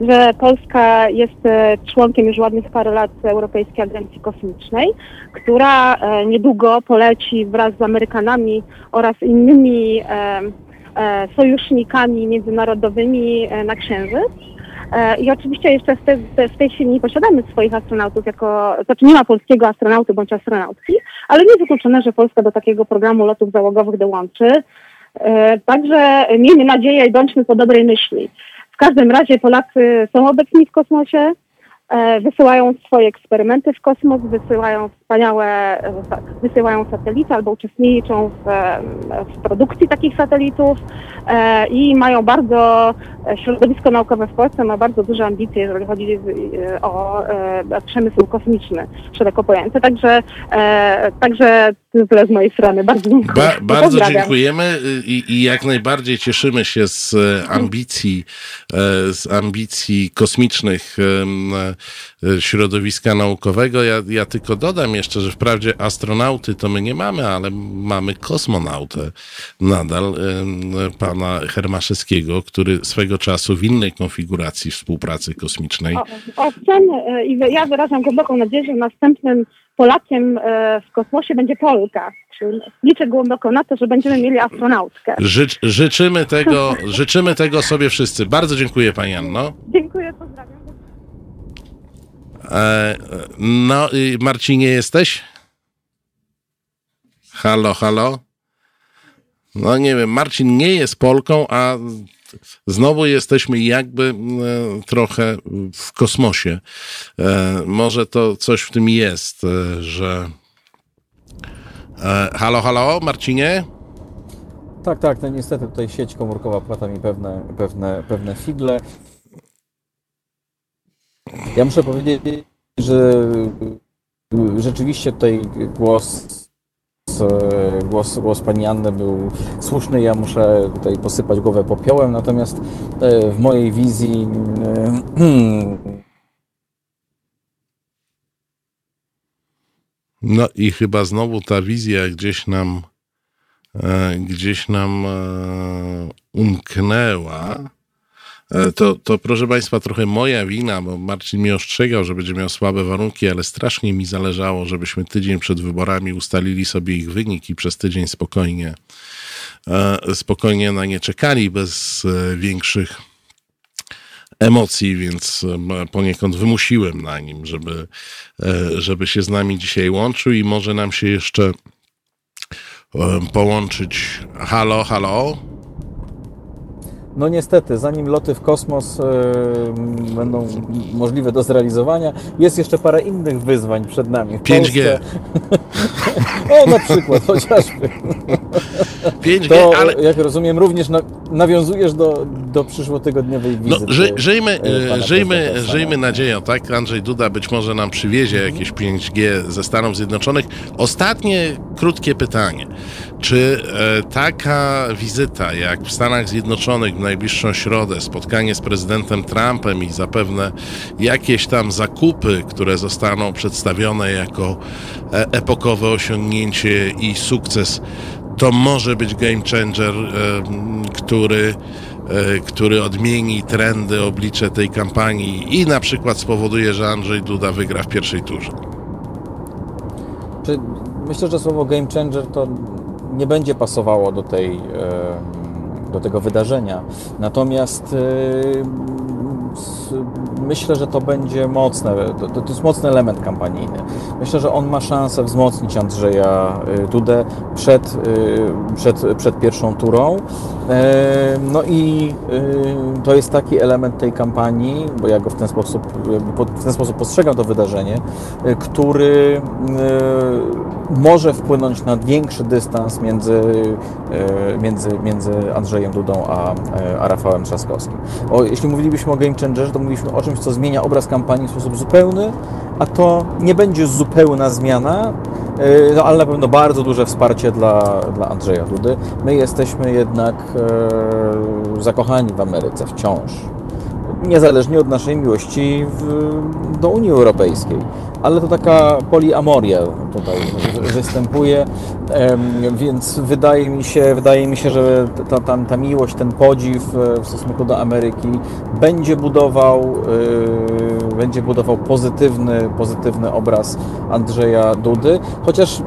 że Polska jest e, członkiem już ładnych parę lat Europejskiej Agencji Kosmicznej, która e, niedługo poleci wraz z Amerykanami oraz innymi e, sojusznikami międzynarodowymi na Księżyc. I oczywiście jeszcze w, te, w tej chwili nie posiadamy swoich astronautów jako, znaczy nie ma polskiego astronauty bądź astronautki, ale nie wykluczone, że Polska do takiego programu lotów załogowych dołączy. Także miejmy nadzieję i bądźmy po dobrej myśli. W każdym razie Polacy są obecni w kosmosie, e, wysyłają swoje eksperymenty w kosmos, wysyłają wspaniałe, wysyłają satelity albo uczestniczą w, w produkcji takich satelitów e, i mają bardzo, e, środowisko naukowe w Polsce ma bardzo duże ambicje, jeżeli chodzi e, o przemysł kosmiczny szeroko pojęty. Także, także tyle z mojej strony. Bardzo dziękuję. Ba, bardzo Pozdrawiam. dziękujemy y, i, i jak najbardziej cieszymy się z ambicji, z ambicji kosmicznych środowiska naukowego. Ja, ja tylko dodam jeszcze, że wprawdzie astronauty to my nie mamy, ale mamy kosmonautę nadal, em, pana Hermaszewskiego, który swego czasu w innej konfiguracji współpracy kosmicznej O, owszem, e, i ja wyrażam głęboką nadzieję, że następnym Polakiem e, w kosmosie będzie Polka. Czyli Liczę głęboko na to, że będziemy mieli astronautkę. Życz, życzymy, tego, (laughs) życzymy tego sobie wszyscy. Bardzo dziękuję pani Anno. Dziękuję. E, no, y, Marcinie, jesteś? Halo, halo? No nie wiem, Marcin nie jest Polką, a znowu jesteśmy jakby e, trochę w kosmosie. E, może to coś w tym jest, e, że E, halo, halo, Marcinie? Tak, tak, no niestety tutaj sieć komórkowa płata mi pewne, pewne, pewne figle. Ja muszę powiedzieć, że rzeczywiście tutaj głos, głos, głos pani Anny był słuszny. Ja muszę tutaj posypać głowę popiołem, natomiast e, w mojej wizji No i chyba znowu ta wizja gdzieś nam e, gdzieś nam e, umknęła. E, to, to proszę Państwa, trochę moja wina, bo Marcin mnie ostrzegał, że będzie miał słabe warunki, ale strasznie mi zależało, żebyśmy tydzień przed wyborami ustalili sobie ich wynik i przez tydzień spokojnie, e, spokojnie na nie czekali bez e, większych emocji, więc poniekąd wymusiłem na nim, żeby, żeby się z nami dzisiaj łączył i może nam się jeszcze połączyć. Halo, halo. No niestety, zanim loty w kosmos e, będą możliwe do zrealizowania, jest jeszcze parę innych wyzwań przed nami. W 5G. Polsce. (laughs) o, na przykład, chociażby. 5G, To, ale jak rozumiem, również na, nawiązujesz do, do przyszłotygodniowej no, wizyty. ży, żyjmy, e, e, żyjmy, żyjmy nadzieją, tak? Andrzej Duda być może nam przywiezie jakieś 5G ze Stanów Zjednoczonych. Ostatnie krótkie pytanie. Czy e, taka wizyta jak w Stanach Zjednoczonych w najbliższą środę, spotkanie z prezydentem Trumpem i zapewne jakieś tam zakupy, które zostaną przedstawione jako e, epokowe osiągnięcie i sukces, to może być game changer, e, który, e, który odmieni trendy, oblicze tej kampanii i na przykład spowoduje, że Andrzej Duda wygra w pierwszej turze. Czy myślę, że słowo game changer to nie będzie pasowało do tej, do tego wydarzenia. Natomiast myślę, że to będzie mocne, to, to jest mocny element kampanijny. Myślę, że on ma szansę wzmocnić Andrzeja y, Dudę przed, y, przed, przed pierwszą turą. No i to jest taki element tej kampanii, bo ja go w ten sposób, w ten sposób postrzegam to wydarzenie, y, który y, może wpłynąć na większy dystans między, y, między, między Andrzejem Dudą a, a Rafałem Trzaskowskim. O, jeśli mówilibyśmy o game changerze, to mówiliśmy o czymś, co zmienia obraz kampanii w sposób zupełny, a to nie będzie zupełna zmiana, y, no, ale na pewno bardzo duże wsparcie dla, dla Andrzeja Dudy. My jesteśmy jednak e, zakochani w Ameryce wciąż niezależnie od naszej miłości w, do Unii Europejskiej. Ale to taka poliamoria tutaj wy- występuje, więc wydaje mi się, wydaje mi się, że ta, ta, ta miłość, ten podziw e, w stosunku do Ameryki będzie budował, e, będzie budował pozytywny, pozytywny obraz Andrzeja Dudy, chociaż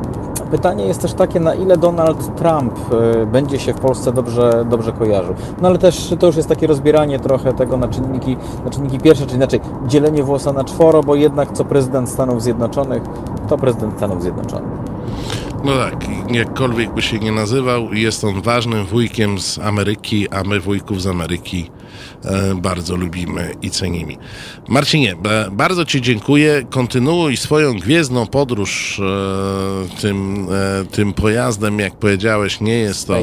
Pytanie jest też takie, na ile Donald Trump e, będzie się w Polsce dobrze, dobrze kojarzył. No ale też to już jest takie rozbieranie trochę tego na czynniki, na czynniki pierwsze, czyli inaczej dzielenie włosa na czworo, bo jednak co prezydent Stanów Zjednoczonych, to prezydent Stanów Zjednoczonych. No tak, jakkolwiek by się nie nazywał, jest on ważnym wujkiem z Ameryki, a my wujków z Ameryki bardzo lubimy i cenimy. Marcinie, e, bardzo Ci dziękuję. Kontynuuj swoją gwiezdną podróż e, tym, e, tym pojazdem, jak powiedziałeś, nie jest to... (laughs)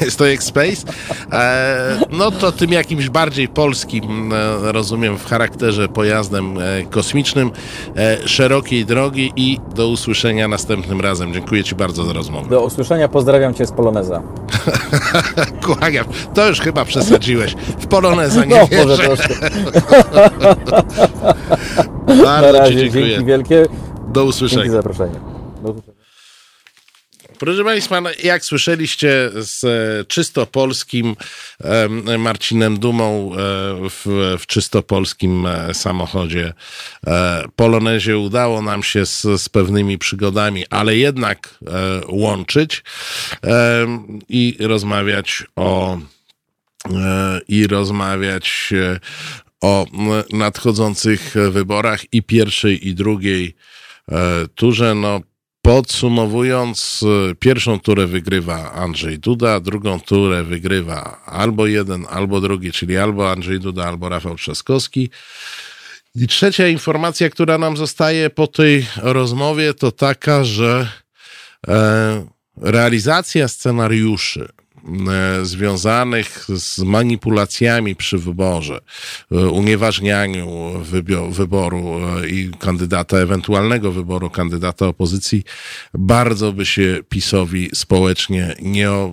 Jest to X-Space. E, no to tym jakimś bardziej polskim, e, rozumiem, w charakterze pojazdem e, kosmicznym, e, szerokiej drogi i do usłyszenia następnym razem. Dziękuję Ci bardzo za rozmowę. Do usłyszenia, pozdrawiam Cię z Poloneza. (laughs) Kłaniam. To już chyba przesadziłeś. W Poloneza nie No, może wierzę. troszkę. (laughs) Na Bardzo Ci razie, dziękuję. dzięki wielkie. Do Dzięki usłyszenia. za zaproszenie. Do usłyszenia. Proszę Państwa, no, jak słyszeliście z e, czysto polskim em, Marcinem Dumą e, w, w czysto polskim e, samochodzie Polonezie udało nam się z, z pewnymi przygodami, ale jednak łączyć i rozmawiać o i rozmawiać e, o nadchodzących wyborach i pierwszej i drugiej e, turze. No, Podsumowując, e, pierwszą turę wygrywa Andrzej Duda, drugą turę wygrywa albo jeden, albo drugi, czyli albo Andrzej Duda, albo Rafał Trzaskowski. I trzecia informacja, która nam zostaje po tej rozmowie, to taka, że realizacja scenariuszy związanych z manipulacjami przy wyborze, e, unieważnianiu wyboru e, i kandydata, ewentualnego wyboru kandydata opozycji, bardzo by się PiSowi społecznie nie, e,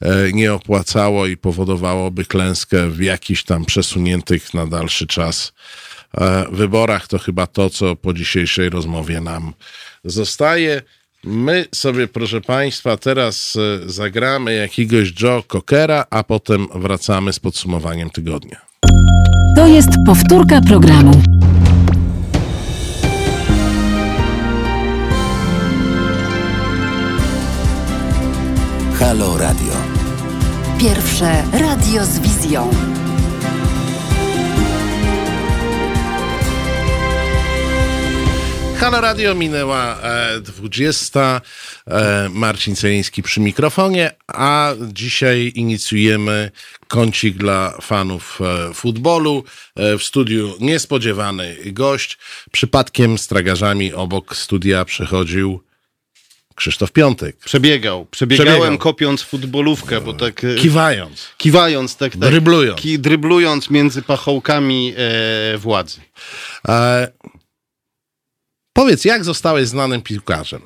e, nie opłacało i powodowałoby klęskę w jakichś tam przesuniętych na dalszy czas e, wyborach. To chyba to, co po dzisiejszej rozmowie nam zostaje. My sobie, proszę Państwa, teraz e, zagramy jakiegoś Joe Cockera, a potem wracamy z podsumowaniem tygodnia. To jest powtórka programu. Halo Radio. Pierwsze radio z wizją. Halo Radio minęła e, 20. E, Marcin Celiński przy mikrofonie, a dzisiaj inicjujemy kącik dla fanów e, futbolu. E, w studiu niespodziewany gość. Przypadkiem z tragarzami obok studia przechodził Krzysztof Piątek. Przebiegał. Przebiegałem Przebiegał. kopiąc futbolówkę, bo tak... Kiwając. Kiwając, tak, tak. Dryblując. Ki, dryblując między pachołkami władzy. E, powiedz, jak zostałeś znanym piłkarzem?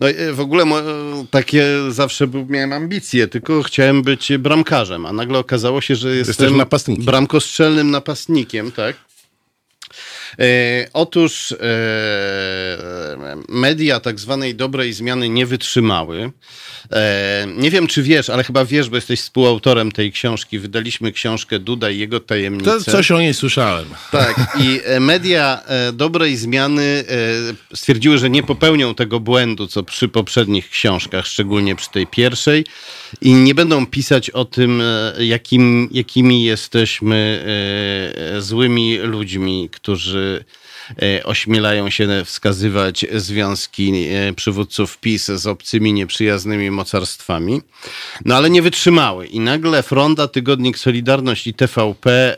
No e, w ogóle e, takie zawsze miałem ambicje, tylko chciałem być bramkarzem, a nagle okazało się, że jestem napastnikiem. bramkostrzelnym napastnikiem, tak? E, otóż e, media tak zwanej dobrej zmiany nie wytrzymały. E, nie wiem, czy wiesz, ale chyba wiesz, bo jesteś współautorem tej książki. Wydaliśmy książkę Duda i jego tajemnice. To coś o niej słyszałem. Tak, i e, media e, dobrej zmiany stwierdziły, że nie popełnią tego błędu, co przy poprzednich książkach, szczególnie przy tej pierwszej, i nie będą pisać o tym, jakim, jakimi jesteśmy złymi ludźmi, którzy ośmielają się wskazywać związki e, przywódców PiS z obcymi, nieprzyjaznymi mocarstwami. No ale nie wytrzymały. I nagle Fronda, Tygodnik Solidarność i TVP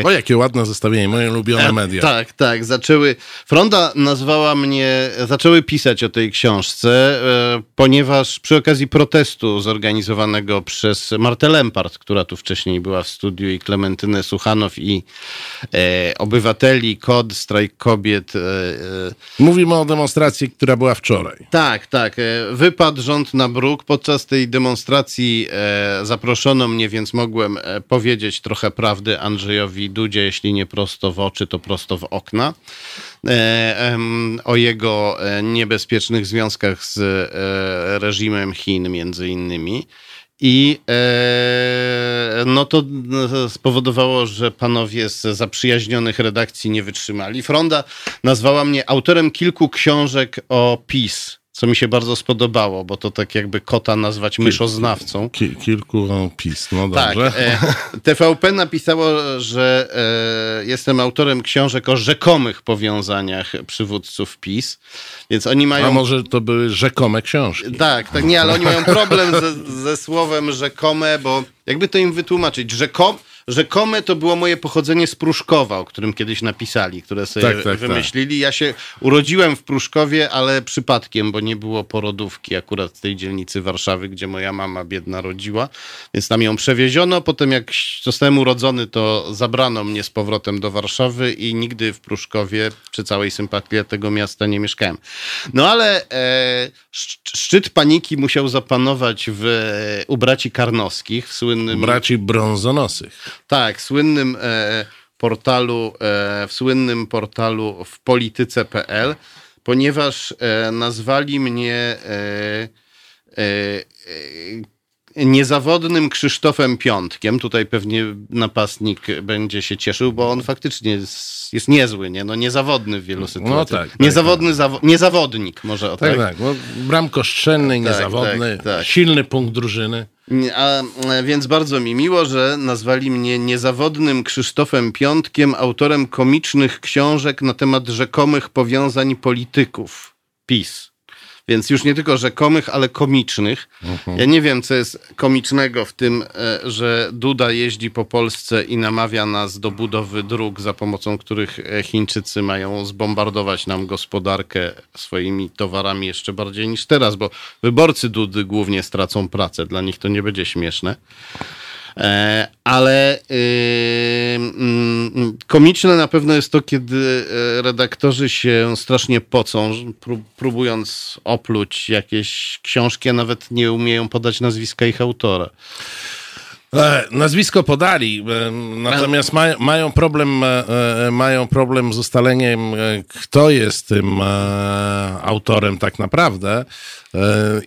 e, O, jakie ładne zestawienie, moje ulubione E, media. Tak, tak. Zaczęły. Fronda nazwała mnie, zaczęły pisać o tej książce, e, ponieważ przy okazji protestu zorganizowanego przez Martę Lempart, która tu wcześniej była w studiu, i Klementynę Suchanow, i e, obywateli, KOD, strajk kobiet. E, e, Mówimy o demonstracji, która była wczoraj. tak, tak. e, Wypadł rząd na bruk. Podczas tej demonstracji zaproszono mnie, więc mogłem powiedzieć trochę prawdy Andrzejowi Dudzie, jeśli nie prosto w oczy, to prosto w okna. O jego niebezpiecznych związkach z reżimem Chin, między innymi. I e, no to e, spowodowało, że panowie z zaprzyjaźnionych redakcji nie wytrzymali. Fronda nazwała mnie autorem kilku książek o PiS, co mi się bardzo spodobało, bo to tak jakby kota nazwać myszoznawcą. Ki- kilku o, PiS, no Tak. dobrze. E, TVP napisało, że e, jestem autorem książek o rzekomych powiązaniach przywódców PiS, więc oni mają... A może to były rzekome książki? Tak, tak, nie, ale oni mają problem ze, ze słowem rzekome, bo jakby to im wytłumaczyć, rzekom, rzekome to było moje pochodzenie z Pruszkowa, o którym kiedyś napisali, które sobie Tak, tak, wymyślili. Ja się urodziłem w Pruszkowie, ale przypadkiem, bo nie było porodówki akurat w tej dzielnicy Warszawy, gdzie moja mama biedna rodziła, więc tam ją przewieziono. Potem jak zostałem urodzony, to zabrano mnie z powrotem do Warszawy i nigdy w Pruszkowie, przy całej sympatii tego miasta, nie mieszkałem. No ale e, szc- szczyt paniki musiał zapanować w u braci Karnowskich, w słynnym... Braci brązonosych. Tak, słynnym e, portalu, e, w słynnym portalu w polityce.pl, ponieważ e, nazwali mnie e, e, e, niezawodnym Krzysztofem Piątkiem. Tutaj pewnie napastnik będzie się cieszył, bo on faktycznie jest, jest niezły, nie? No, niezawodny w wielu sytuacjach. tak, tak, niezawodny zawo- niezawodnik, może o Tak, tak. tak. No, bramkoszczelny, Tak, niezawodny, tak, tak. silny punkt drużyny. A, e, więc bardzo mi miło, że nazwali mnie niezawodnym Krzysztofem Piątkiem, autorem komicznych książek na temat rzekomych powiązań polityków PiS. Więc już nie tylko rzekomych, ale komicznych. Ja nie wiem, co jest komicznego w tym, e, że Duda jeździ po Polsce i namawia nas do budowy dróg, za pomocą których e, Chińczycy mają zbombardować nam gospodarkę swoimi towarami jeszcze bardziej niż teraz, bo wyborcy Dudy głównie stracą pracę. Dla nich to nie będzie śmieszne. E, ale yy, mm, komiczne na pewno jest to, kiedy e, redaktorzy się strasznie pocą, pró- próbując opluć jakieś książki, a nawet nie umieją podać nazwiska ich autora. E, Nazwisko podali, natomiast ma, mają, problem, mają problem z ustaleniem, kto jest tym autorem tak naprawdę.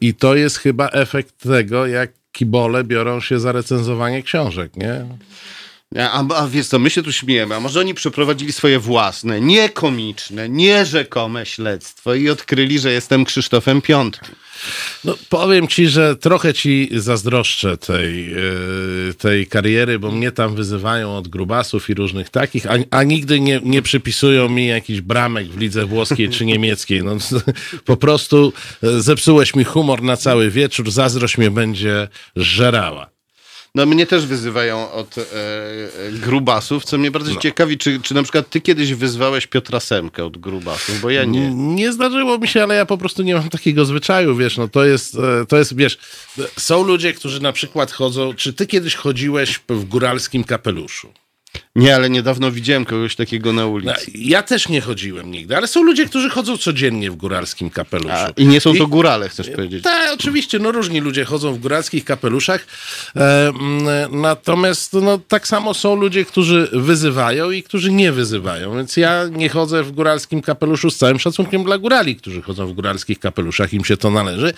I to jest chyba efekt tego, jak kibole biorą się za recenzowanie książek, nie? A, a wiesz co, my się tu śmiejemy, a może oni przeprowadzili swoje własne, niekomiczne, nierzekome śledztwo i odkryli, że jestem Krzysztofem Piątkiem. No, powiem ci, że trochę ci zazdroszczę tej, e, tej kariery, bo mnie tam wyzywają od grubasów i różnych takich, a, a nigdy nie, nie przypisują mi jakichś bramek w lidze włoskiej czy niemieckiej. No, (laughs) po prostu e, zepsułeś mi humor na cały wieczór, zazdrość mnie będzie żerała. No mnie też wyzywają od e, grubasów, co mnie bardzo ciekawi, czy, czy na przykład ty kiedyś wyzwałeś Piotra Semkę od grubasów, bo ja nie. Nie zdarzyło mi się, ale ja po prostu nie mam takiego zwyczaju, wiesz, no to jest, e, to jest, wiesz, są ludzie, którzy na przykład chodzą, czy ty kiedyś chodziłeś w góralskim kapeluszu? Nie, ale niedawno widziałem kogoś takiego na ulicy. No, Ja też nie chodziłem nigdy, ale są ludzie, którzy chodzą codziennie w góralskim kapeluszu. A, I nie są to I- górale, chcesz powiedzieć. Tak, oczywiście, no różni ludzie chodzą w góralskich kapeluszach, e, mm, natomiast no, tak samo są ludzie, którzy wyzywają i którzy nie wyzywają, więc ja nie chodzę w góralskim kapeluszu z całym szacunkiem dla górali, którzy chodzą w góralskich kapeluszach, im się to należy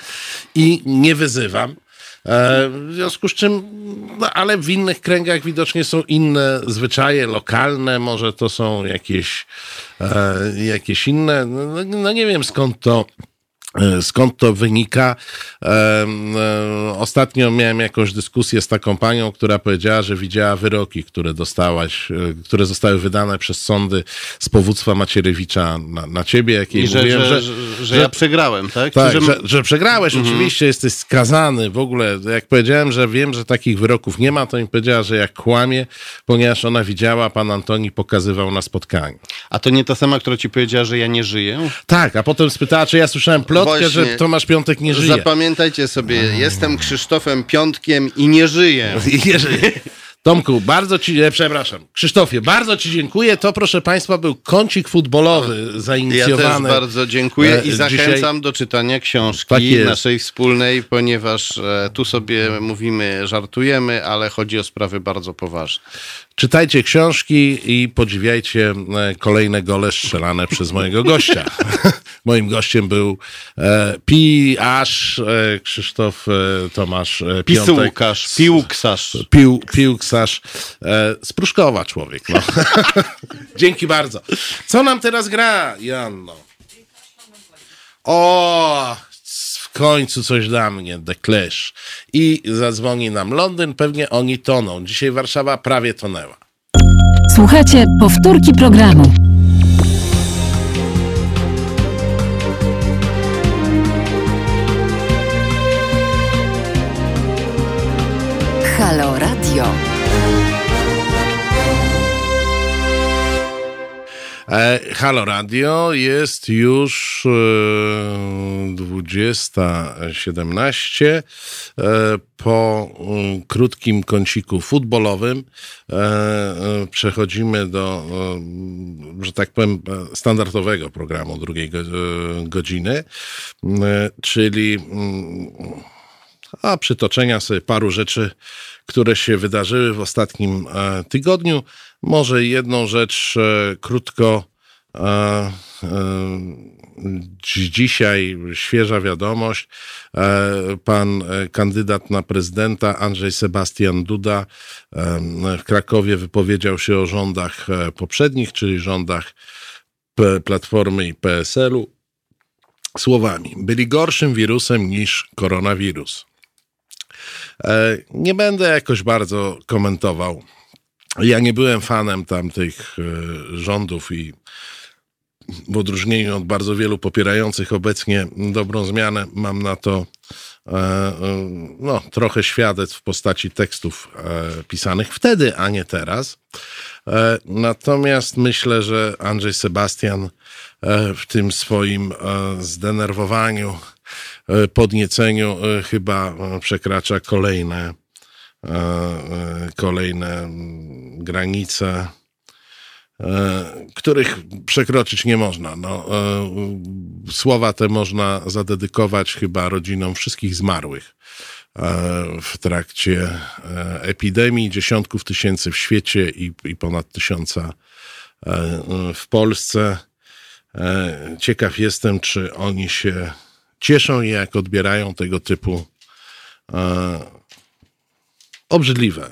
i nie wyzywam. E, w związku z czym, no, ale w innych kręgach widocznie są inne zwyczaje lokalne, może to są jakieś, e, jakieś inne, no, no, no nie wiem skąd to, skąd to wynika. Em, e, Ostatnio miałem jakąś dyskusję z taką panią, która powiedziała, że widziała wyroki, które dostałaś, e, które zostały wydane przez sądy z powództwa Macierewicza na, na ciebie, jak I że, mówiłem, że, że, że ja przegrałem, tak? tak, że, że przegrałeś, Mhm. oczywiście jesteś skazany w ogóle. Jak powiedziałem, że wiem, że takich wyroków nie ma, to mi powiedziała, że jak kłamie, ponieważ ona widziała, pan Antoni pokazywał na spotkaniu. A to nie ta sama, która ci powiedziała, że ja nie żyję? Tak, a potem spytała, czy ja słyszałem plotkę, Właśnie. że Tomasz Piątek nie żyje. Zapamiętajcie sobie, jestem Krzysztofem Piątkiem i nie żyję. (laughs) I nie żyje. Tomku, bardzo ci, e, przepraszam, Krzysztofie, bardzo ci dziękuję. To, proszę państwa, był kącik futbolowy Ja zainicjowany. też bardzo dziękuję e, i dzisiaj. zachęcam do czytania Tak książki jest. naszej wspólnej, ponieważ e, tu sobie mówimy, żartujemy, ale chodzi o sprawy bardzo poważne. Czytajcie książki i podziwiajcie e, kolejne gole strzelane przez mojego gościa. (laughs) Moim gościem był e, piarz e, Krzysztof e, Tomasz e, Piątek. Pisułkarz, piłksarz. Pił, piłksarz e, z Pruszkowa człowiek. No. (laughs) Dzięki bardzo. Co nam teraz gra, Janno? O, w końcu coś dla mnie, The Clash. I zadzwoni nam Londyn, pewnie oni toną. Dzisiaj Warszawa prawie tonęła. Słuchajcie powtórki programu. Halo Radio jest już e, 20.17. E, po mm, krótkim kąciku futbolowym e, e, przechodzimy do, e, że tak powiem, e, standardowego programu drugiej go, e, godziny, e, czyli mm, a przytoczenia sobie paru rzeczy, które się wydarzyły w ostatnim e, tygodniu. Może jedną rzecz e, krótko. E, dzi- dzisiaj świeża wiadomość. E, pan e, kandydat na prezydenta Andrzej Sebastian Duda w Krakowie wypowiedział się o rządach poprzednich, czyli rządach Platformy i PSL-u słowami: byli gorszym wirusem niż koronawirus. Nie będę jakoś bardzo komentował. Ja nie byłem fanem tamtych rządów i w odróżnieniu od bardzo wielu popierających obecnie dobrą zmianę, mam na to e, e, no, trochę świadectw w postaci tekstów e, pisanych wtedy, a nie teraz. Natomiast myślę, że Andrzej Sebastian w tym swoim zdenerwowaniu, podnieceniu chyba przekracza kolejne, kolejne mm, granice, których przekroczyć nie można. No, e, słowa te można zadedykować chyba rodzinom wszystkich zmarłych e, w trakcie e, epidemii, dziesiątków tysięcy w świecie i, i ponad tysiąca e, w Polsce. E, Ciekaw jestem, czy oni się cieszą i jak odbierają tego typu e, obrzydliwe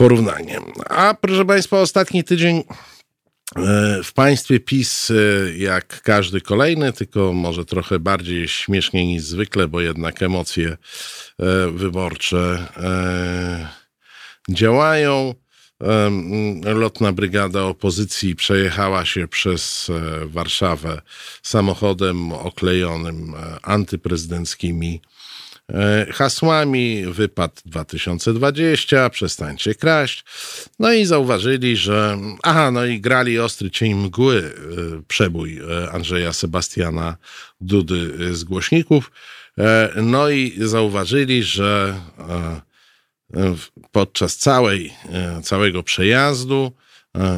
e, porównanie. A proszę Państwa, ostatni tydzień e, w państwie PiS, e, jak każdy kolejny, tylko może trochę bardziej śmiesznie niż zwykle, bo jednak emocje e, wyborcze działają. Lotna brygada opozycji przejechała się przez Warszawę samochodem oklejonym antyprezydenckimi hasłami, wypad 2020, przestańcie kraść. No i zauważyli, że aha, no i grali ostry cień mgły, e, przebój e, Andrzeja Sebastiana Dudy e, z głośników. E, No i zauważyli, że e, podczas całej, e, całego przejazdu e,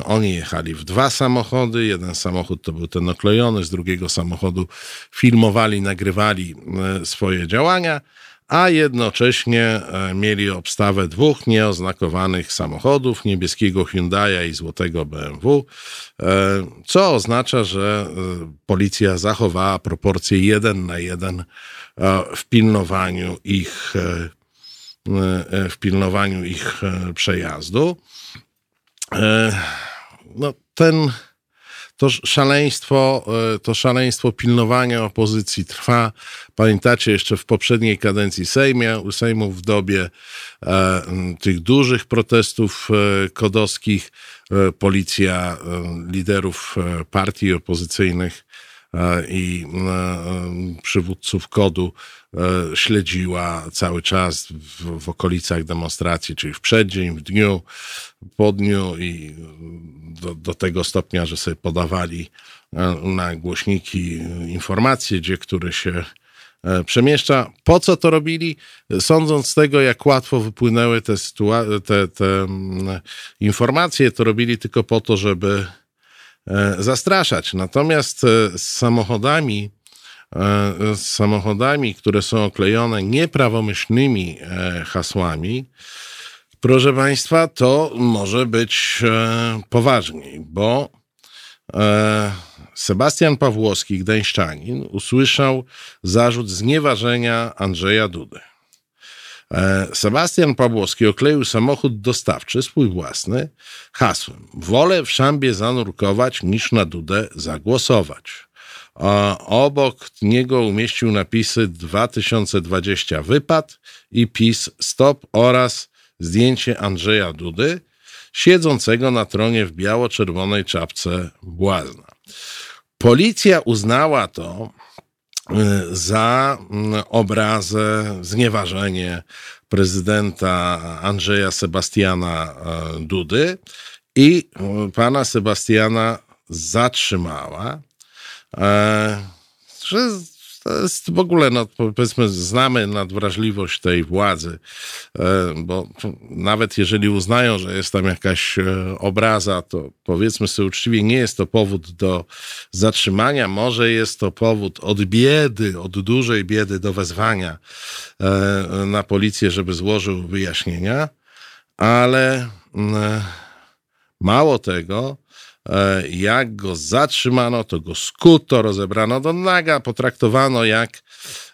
oni jechali w dwa samochody. Jeden samochód to był ten oklejony, z drugiego samochodu filmowali, nagrywali e, swoje działania, a jednocześnie e, mieli obstawę dwóch nieoznakowanych samochodów, niebieskiego Hyundai'a i złotego BMW, e, co oznacza, że e, policja zachowała proporcję jeden na jeden e, w pilnowaniu ich e, e, w pilnowaniu ich e, przejazdu. E, No, ten, to szaleństwo, e, to szaleństwo pilnowania opozycji trwa. Pamiętacie jeszcze w poprzedniej kadencji Sejmie, Sejmu w dobie e, tych dużych protestów e, kodowskich, e, policja e, liderów partii opozycyjnych i e, e, przywódców kodu e, śledziła cały czas w, w okolicach demonstracji, czyli w przeddzień, w dniu, po dniu i do, do tego stopnia, że sobie podawali na głośniki informacje, gdzie który się przemieszcza. Po co to robili? Sądząc z tego, jak łatwo wypłynęły te, te, te mm, informacje, to robili tylko po to, żeby zastraszać. Natomiast e, z samochodami, e, z samochodami, które są oklejone nieprawomyślnymi e, hasłami, proszę Państwa, to może być e, poważniej, bo e, Sebastian Pawłowski, gdańszczanin, usłyszał zarzut znieważenia Andrzeja Dudy. E, Sebastian Pawłowski okleił samochód dostawczy, swój własny, hasłem wolę w szambie zanurkować niż na Dudę zagłosować. Obok niego umieścił napisy 2020 wypad i PiS stop oraz zdjęcie Andrzeja Dudy siedzącego na tronie w biało-czerwonej czapce błazna. Policja uznała to za mm, obrazę, znieważenie prezydenta Andrzeja Sebastiana e, Dudy i y, pana Sebastiana zatrzymała. E, że to jest w ogóle, no, powiedzmy, znamy nadwrażliwość tej władzy, e, bo nawet jeżeli uznają, że jest tam jakaś e, obraza, to powiedzmy sobie uczciwie, nie jest to powód do zatrzymania, może jest to powód od biedy, od dużej biedy do wezwania e, na policję, żeby złożył wyjaśnienia, ale mało tego, jak go zatrzymano, to go skuto, rozebrano do naga, potraktowano jak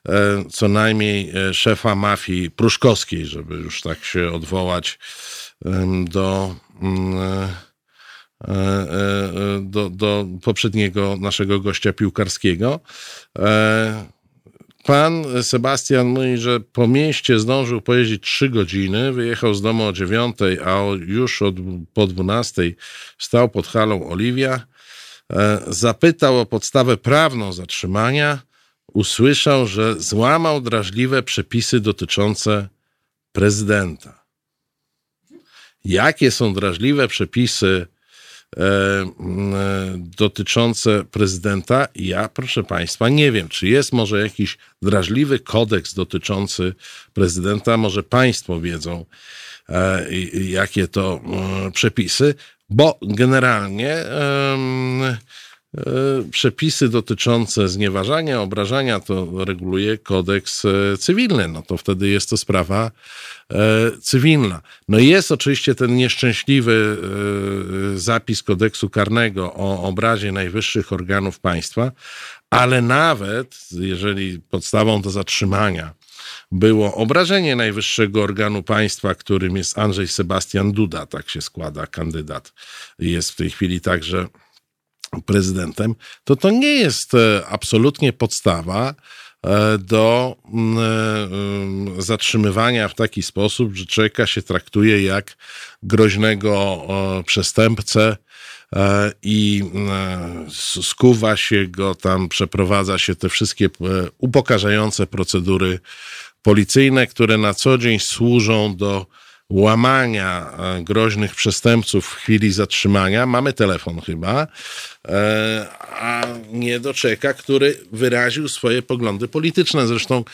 e, co najmniej e, szefa mafii pruszkowskiej, żeby już tak się odwołać do, mm, e, e, e, do, do poprzedniego naszego gościa piłkarskiego. Pan Sebastian mówi, że po mieście zdążył pojeździć 3 godziny, wyjechał z domu o 9, a już od, po 12 stał pod halą Oliwia. E, zapytał o podstawę prawną zatrzymania. Usłyszał, że złamał drażliwe przepisy dotyczące prezydenta. Jakie są drażliwe przepisy dotyczące prezydenta? Ja, proszę Państwa, nie wiem, czy jest może jakiś drażliwy kodeks dotyczący prezydenta. Może Państwo wiedzą, e, jakie to przepisy, bo generalnie przepisy dotyczące znieważania, obrażania to reguluje kodeks cywilny. No to wtedy jest to sprawa E, cywilna. No jest oczywiście ten nieszczęśliwy e, zapis kodeksu karnego o obrazie najwyższych organów państwa, ale nawet jeżeli podstawą do zatrzymania było obrażenie najwyższego organu państwa, którym jest Andrzej Sebastian Duda, tak się składa, kandydat, jest w tej chwili także prezydentem, to to nie jest e, absolutnie podstawa, E, do mm, e, mm, zatrzymywania w taki sposób, że człowieka się traktuje jak groźnego przestępcę i mm, skuwa się go tam, przeprowadza się te wszystkie upokarzające procedury policyjne, które na co dzień służą do łamania e, groźnych przestępców w chwili zatrzymania, mamy telefon chyba, e, a nie do czeka, który wyraził swoje poglądy polityczne. Zresztą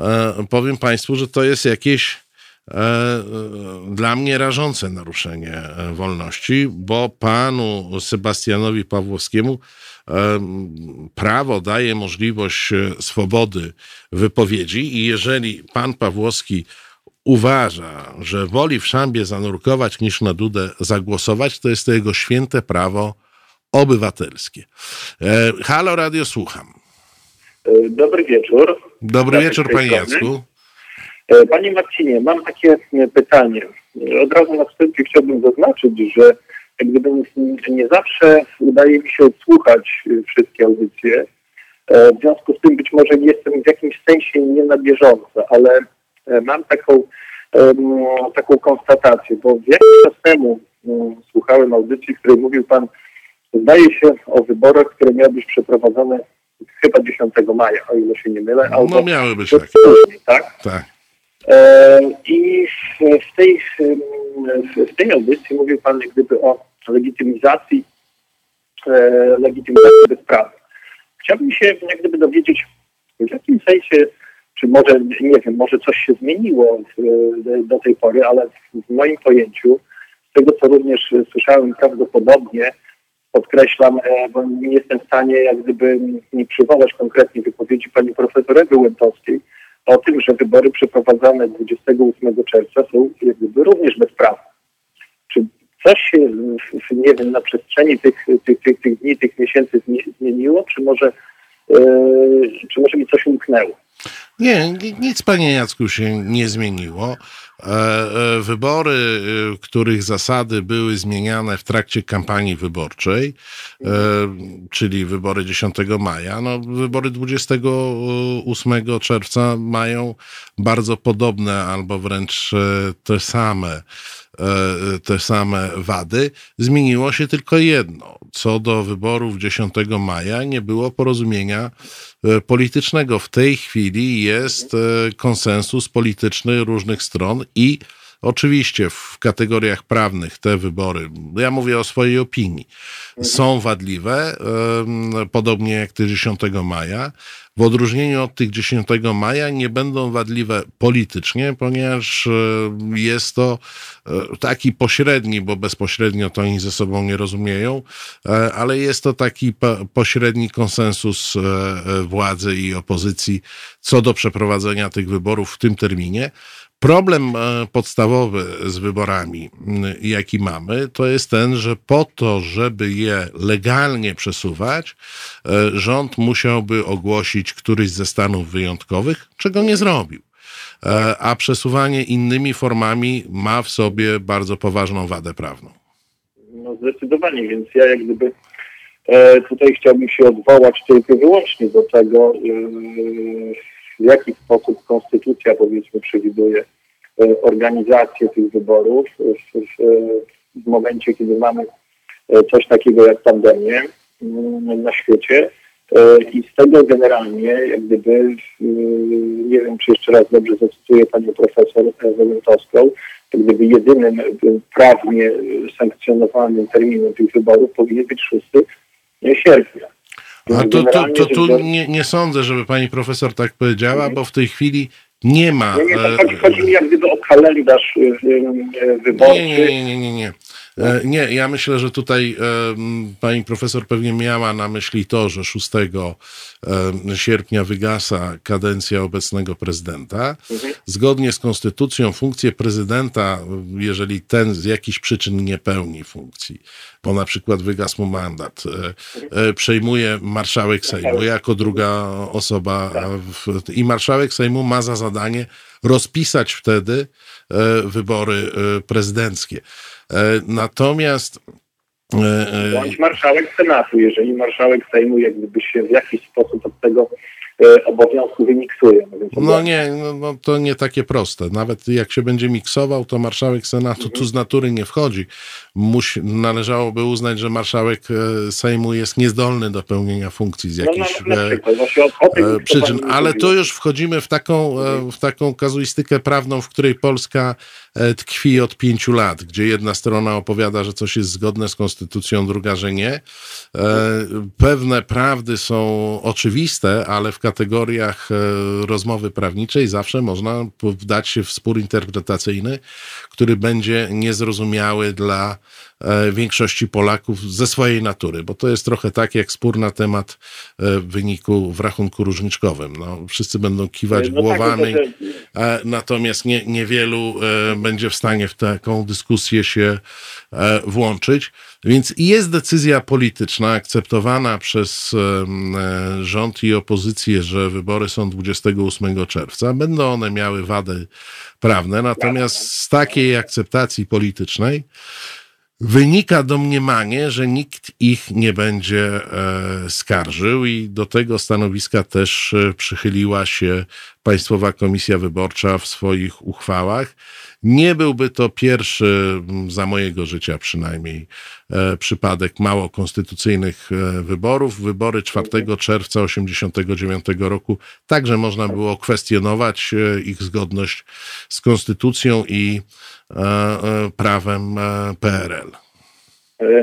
e, powiem Państwu, że to jest jakieś dla mnie rażące naruszenie wolności, bo panu Sebastianowi Pawłowskiemu prawo daje możliwość swobody wypowiedzi i jeżeli pan Pawłowski uważa, że woli w szambie zanurkować niż na Dudę zagłosować, to jest to jego święte prawo obywatelskie. E, halo Radio, słucham. E, dobry wieczór. Dobry wieczór, panie Jacku. E, panie Marcinie, mam takie pytanie. Od razu na wstępie chciałbym zaznaczyć, że gdyby nie zawsze udaje mi się odsłuchać wszystkie audycje, w związku z tym być może jestem w jakimś sensie nie na bieżąco, ale E, mam taką, taką konstatację, bo jakiś czas temu mm, słuchałem audycji, w której mówił Pan, zdaje się o wyborach, które miały być przeprowadzone chyba 10 maja, o ile się nie mylę. Albo no miały być tak. tak? Tak. E, I w tej, w tej audycji mówił Pan jak gdyby o legitymizacji, e, legitymizacji bezprawa. Chciałbym się jak gdyby dowiedzieć, w jakim sensie czy może, nie wiem, może coś się zmieniło do tej pory, ale w moim pojęciu, z tego co również słyszałem prawdopodobnie, podkreślam, e, bo nie jestem w stanie jak gdyby nie przywołać konkretnie wypowiedzi pani profesor Łętowskiej o tym, że wybory przeprowadzane 28 czerwca są jak gdyby również bezprawne. Czy coś się, nie wiem, na przestrzeni tych, tych, tych, tych dni, tych miesięcy zmieniło, czy może, yy, czy może mi coś umknęło? Nie, nic panie Jacku się nie zmieniło. E, e, wybory, e, których zasady były zmieniane w trakcie kampanii wyborczej, czyli wybory 10 maja, no wybory 28 czerwca mają bardzo podobne albo wręcz te same te same wady. Zmieniło się tylko jedno. Co do wyborów 10 maja nie było porozumienia E, politycznego. W tej chwili jest e, konsensus polityczny różnych stron i oczywiście w kategoriach prawnych te wybory, ja mówię o swojej opinii, są wadliwe, podobnie jak te 10 maja. W odróżnieniu od tych 10 maja nie będą wadliwe politycznie, ponieważ e, jest to e, taki pośredni, bo bezpośrednio to oni ze sobą nie rozumieją, e, ale jest to taki pośredni konsensus władzy i opozycji co do przeprowadzenia tych wyborów w tym terminie. Problem podstawowy z wyborami, jaki mamy, to jest ten, że po to, żeby je legalnie przesuwać, rząd musiałby ogłosić któryś ze stanów wyjątkowych, czego nie zrobił. E, a przesuwanie innymi formami ma w sobie bardzo poważną wadę prawną. No zdecydowanie, więc ja jak gdyby tutaj chciałbym się odwołać tylko wyłącznie do tego, w jaki sposób konstytucja powiedzmy przewiduje e, organizację tych wyborów w, w, momencie, kiedy mamy e, coś takiego jak pandemię mm, na świecie. E, I z tego generalnie, jak gdyby, nie wiem, czy jeszcze raz dobrze zacytuję panią profesor Walentowską, jak gdyby jedynym prawnie sankcjonowanym terminem tych wyborów powinien być 6 sierpnia. A to, to, to tu nie, nie sądzę, żeby pani profesor tak powiedziała, mhm. bo w tej chwili nie ma. Nie, nie, chodzi, chodzi mi jak gdyby o kalendarz wyborczy. Nie, nie, nie, nie, nie. E, nie, ja myślę, że tutaj pani profesor pewnie miała na myśli to, że 6 sierpnia wygasa kadencja obecnego prezydenta. Mhm. Zgodnie z konstytucją funkcję prezydenta, jeżeli ten z jakichś przyczyn nie pełni funkcji, bo na przykład wygasł mu mandat, e, e, przejmuje marszałek Sejmu jako druga osoba w, i marszałek Sejmu ma za zadanie rozpisać wtedy wybory prezydenckie. E, natomiast e, e, Bądź marszałek Senatu, jeżeli marszałek Sejmu jakby się w jakiś sposób od tego obowiązku wymiksuje. No, no nie, no, no, to nie takie proste. Nawet jak się będzie miksował, to marszałek Senatu mhm. tu z natury nie wchodzi. Musi, należałoby uznać, że marszałek Sejmu jest niezdolny do pełnienia funkcji z no, jakichś no, e, przyczyn. Ale tu już wchodzimy w taką, w taką kazuistykę prawną, w której Polska E, tkwi od pięciu lat, gdzie jedna strona opowiada, że coś jest zgodne z konstytucją, druga, że nie. E, pewne prawdy są oczywiste, ale w kategoriach e, rozmowy prawniczej zawsze można wdać się w spór interpretacyjny, który będzie niezrozumiały dla większości Polaków ze swojej natury, bo to jest trochę tak jak spór na temat wyniku w rachunku różniczkowym. No, wszyscy będą kiwać no tak, głowami, tak, natomiast nie, niewielu będzie w stanie w taką dyskusję się e, włączyć. Więc jest decyzja polityczna akceptowana przez e, rząd i opozycję, że wybory są 28 czerwca. Będą one miały wady prawne, natomiast z takiej akceptacji politycznej wynika domniemanie, że nikt ich nie będzie e, skarżył i do tego stanowiska też przychyliła się Państwowa Komisja Wyborcza w swoich uchwałach. Nie byłby to pierwszy, za mojego życia przynajmniej, e, przypadek mało konstytucyjnych e, wyborów. Wybory 4 czerwca 1989 roku także można było kwestionować e, ich zgodność z konstytucją i prawem PRL.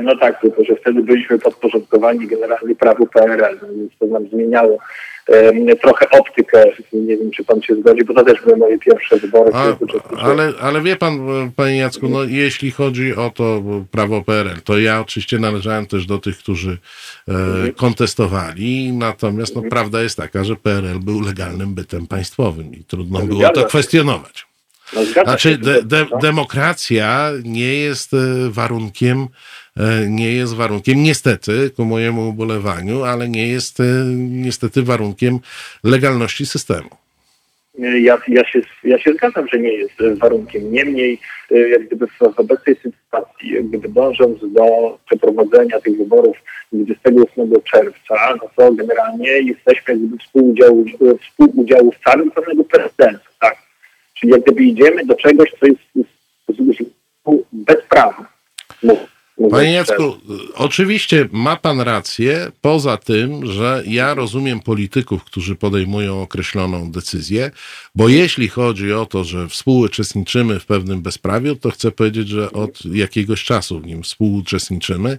No tak, tylko że wtedy byliśmy podporządkowani generalnie prawu PRL, więc to nam zmieniało trochę optykę. Nie wiem, czy pan się zgodzi, bo to też były moje pierwsze wybory. A, ale, ale wie pan, panie Jacku, no, jeśli chodzi o to prawo PRL, to ja oczywiście należałem też do tych, którzy e, mhm. kontestowali, natomiast no, mhm. prawda jest taka, że PRL był legalnym bytem państwowym i trudno no, było to kwestionować. No, znaczy, de, de, demokracja nie jest e, warunkiem E, nie jest warunkiem, niestety, ku mojemu ubolewaniu, ale nie jest e, niestety warunkiem legalności systemu. Ja, ja, się, ja się zgadzam, że nie jest warunkiem. Niemniej, jak gdyby w obecnej sytuacji, jak gdyby dążąc do przeprowadzenia tych wyborów 28 czerwca, no to generalnie jesteśmy jak gdyby współudziału, współudziałowcami pewnego precedensu, tak? Czyli jak gdyby idziemy do czegoś, co jest bezprawne. Panie Jacku, oczywiście ma pan rację, poza tym, że ja rozumiem polityków, którzy podejmują określoną decyzję, bo jeśli chodzi o to, że współuczestniczymy w pewnym bezprawiu, to chcę powiedzieć, że od jakiegoś czasu w nim współuczestniczymy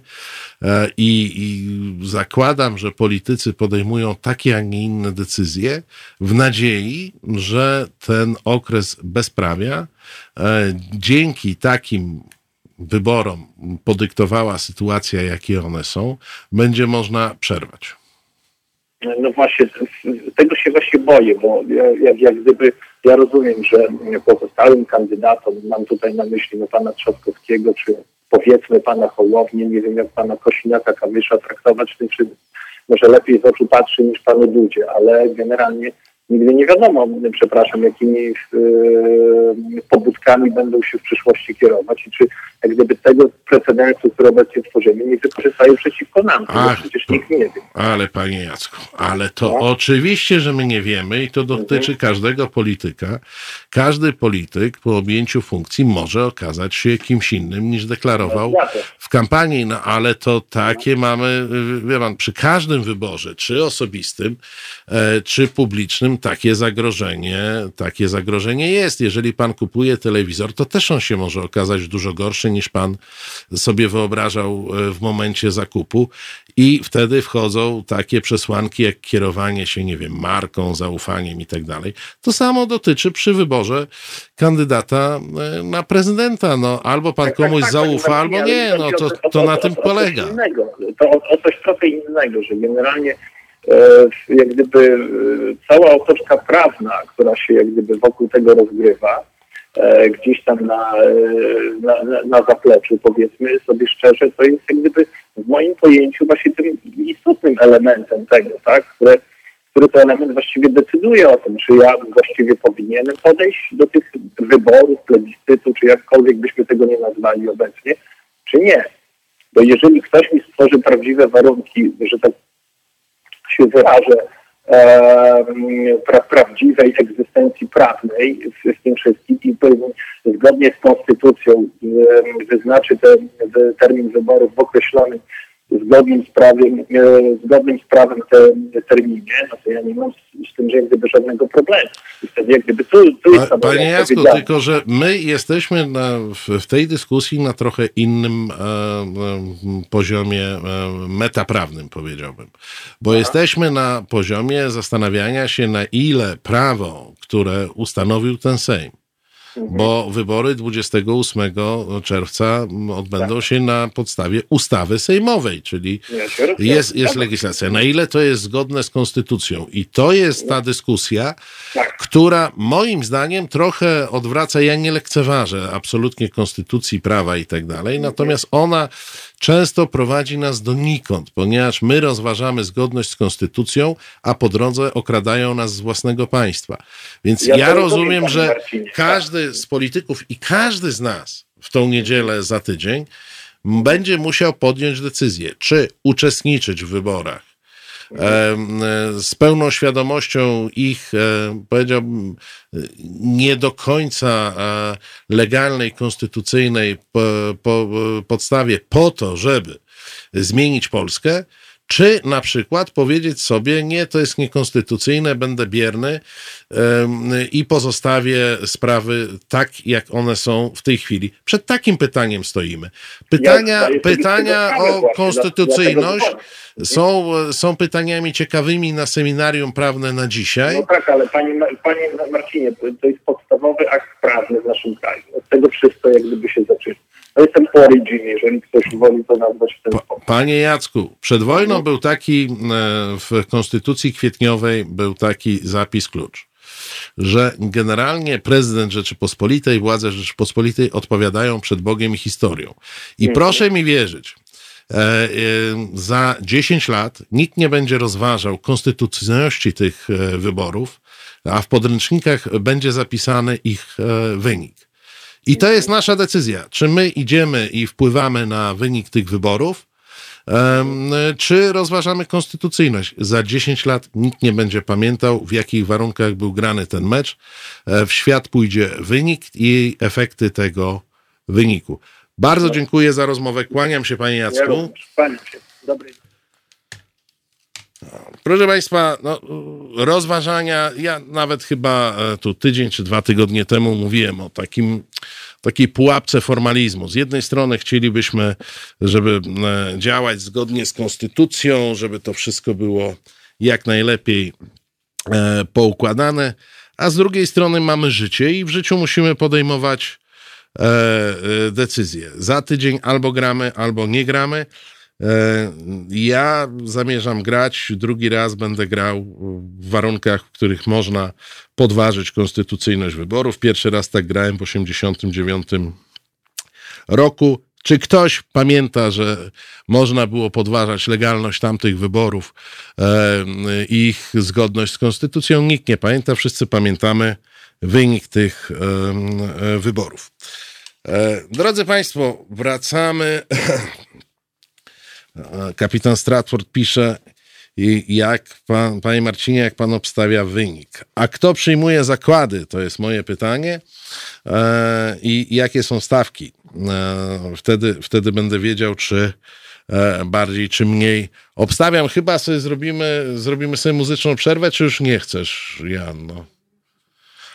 e, i, i zakładam, że politycy podejmują takie, a nie inne decyzje w nadziei, że ten okres bezprawia e, dzięki takim wyborom podyktowała sytuacja, jakie one są, będzie można przerwać? No właśnie, tego się właśnie boję, bo jak, jak gdyby ja rozumiem, że pozostałym kandydatom, mam tutaj na myśli no, pana Trzaskowskiego, czy powiedzmy pana Hołownię, nie wiem jak pana Kosiniaka Kamysza traktować, czy, może lepiej z oczu patrzy niż panu Dudzie, ale generalnie nigdy nie wiadomo, przepraszam, jakimi e, pobudkami będą się w przyszłości kierować i czy jak gdyby tego precedensu, który obecnie tworzymy, nie wykorzystają przeciwko nam, Ach, przecież nikt nie wie. Ale panie Jacku, ale to No. oczywiście, że my nie wiemy i to dotyczy każdego polityka. Każdy polityk po objęciu funkcji może okazać się kimś innym niż deklarował się. w kampanii, no ale to takie mamy, y, wie pan, przy każdym wyborze, czy osobistym, e, czy publicznym, takie zagrożenie, takie zagrożenie jest. Jeżeli pan kupuje telewizor, to też on się może okazać dużo gorszy niż pan sobie wyobrażał e, w momencie zakupu i wtedy wchodzą takie przesłanki jak kierowanie się, nie wiem, marką, zaufaniem i tak dalej. To samo dotyczy przy wyborze kandydata e, na prezydenta. No, albo pan Tak, tak, komuś tak, zaufa, panie albo nie. No, to, to o- na tym polega. To o, o coś trochę innego, że generalnie e, jak gdyby cała otoczka prawna, która się jak gdyby wokół tego rozgrywa, gdzieś tam na, e, na, na, na zapleczu, powiedzmy sobie szczerze, to jest jak gdyby w moim pojęciu właśnie tym istotnym elementem tego, tak, które, który to element właściwie decyduje o tym, czy ja właściwie powinienem podejść do tych wyborów, plebiscytu, czy jakkolwiek byśmy tego nie nazwali obecnie, czy nie. Bo jeżeli ktoś mi stworzy prawdziwe warunki, że tak się wyrażę, pra, prawdziwej egzystencji prawnej w, w tym wszystkim i zgodnie z konstytucją wyznaczy ten termin wyborów w określonym zgodnym z prawem, e, zgodnym z prawem te, terminie, no to ja nie mam z, z tym, że gdyby żadnego problemu. I wtedy jak gdyby tu, tu jest ta Panie Jacku, tylko że my jesteśmy na, w, w tej dyskusji na trochę innym e, e, poziomie e, metaprawnym, powiedziałbym. Bo jesteśmy na poziomie zastanawiania się, na ile prawo, które ustanowił ten Sejm, bo wybory 28 czerwca odbędą się na podstawie ustawy sejmowej, czyli jest, jest legislacja. Na ile to jest zgodne z konstytucją? I to jest ta dyskusja, Tak. która moim zdaniem trochę odwraca, ja nie lekceważę absolutnie konstytucji, prawa i tak dalej, natomiast ona często prowadzi nas donikąd, ponieważ my rozważamy zgodność z konstytucją, a po drodze okradają nas z własnego państwa. Więc Ja ja, rozumiem, że Marcinie. każdy z polityków i każdy z nas w tą niedzielę za tydzień będzie musiał podjąć decyzję, czy uczestniczyć w wyborach z pełną świadomością ich, e, powiedziałbym, e, nie do końca e, legalnej, konstytucyjnej po, po, podstawie po to, żeby zmienić Polskę, czy na przykład powiedzieć sobie, nie, to jest niekonstytucyjne, będę bierny i pozostawię sprawy tak, jak one są w tej chwili. Przed takim pytaniem stoimy. Pytania, sobie pytania o właśnie, konstytucyjność są, są pytaniami ciekawymi na seminarium prawne na dzisiaj. No tak, ale panie, panie Marcinie, to, to jest podstawowy akt prawny w naszym kraju. Od tego wszystko jak gdyby się zaczyna. To jest ten origin, jeżeli ktoś woli to nazwać w ten sposób. Panie Jacku, przed wojną był taki, e, w Konstytucji Kwietniowej był taki zapis klucz, że generalnie prezydent Rzeczypospolitej, władze Rzeczypospolitej odpowiadają przed Bogiem i historią. I proszę mi wierzyć, e, e, za 10 lat nikt nie będzie rozważał konstytucyjności tych wyborów, a w podręcznikach będzie zapisany ich wynik. I to jest nasza decyzja, czy my idziemy i wpływamy na wynik tych wyborów, czy rozważamy konstytucyjność. Za 10 lat nikt nie będzie pamiętał, w jakich warunkach był grany ten mecz. E, W świat pójdzie wynik i efekty tego wyniku. Bardzo dziękuję za rozmowę. Kłaniam się, panie Ja Jacku. również. Panie się. Dobry. Proszę Państwa, no, rozważania, ja nawet chyba e, tu tydzień czy dwa tygodnie temu mówiłem o takim, takiej pułapce formalizmu. Z jednej strony chcielibyśmy, żeby e, działać zgodnie z konstytucją, żeby to wszystko było jak najlepiej e, poukładane, a z drugiej strony mamy życie i w życiu musimy podejmować decyzje. Za tydzień albo gramy, albo nie gramy. E, Ja zamierzam grać, drugi raz będę grał w warunkach, w których można podważyć konstytucyjność wyborów. Pierwszy raz tak grałem w 89 roku. Czy ktoś pamięta, że można było podważać legalność tamtych wyborów e, i ich zgodność z konstytucją? Nikt nie pamięta, wszyscy pamiętamy wynik tych e, e, wyborów. E, Drodzy Państwo, wracamy. (clears throat) Kapitan Stratford pisze, jak pan, panie Marcinie, jak pan obstawia wynik? A kto przyjmuje zakłady? To jest moje pytanie. E, I jakie są stawki? E, wtedy, wtedy będę wiedział, czy e, bardziej, czy mniej. Obstawiam, chyba sobie zrobimy, zrobimy sobie muzyczną przerwę, czy już nie chcesz, Janno?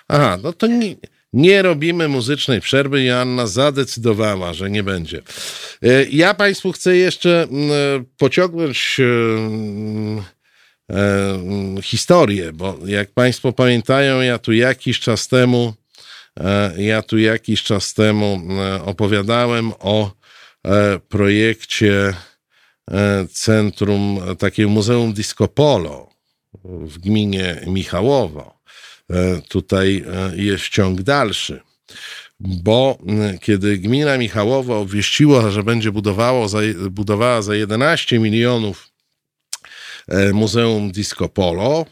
Aha, no to nie, nie robimy muzycznej przerwy. Joanna zadecydowała, że nie będzie. E, Ja Państwu chcę jeszcze mm, e, pociągnąć e, mm, mm, historię, bo jak Państwo pamiętają, ja tu jakiś czas temu, ja tu jakiś czas temu opowiadałem o projekcie centrum, takiego Muzeum Disco Polo w gminie Michałowo. E, Tutaj e, jest ciąg dalszy bo kiedy gmina Michałowo obwieściła, że będzie budowało za, budowała za 11 milionów e, Muzeum Disco Polo,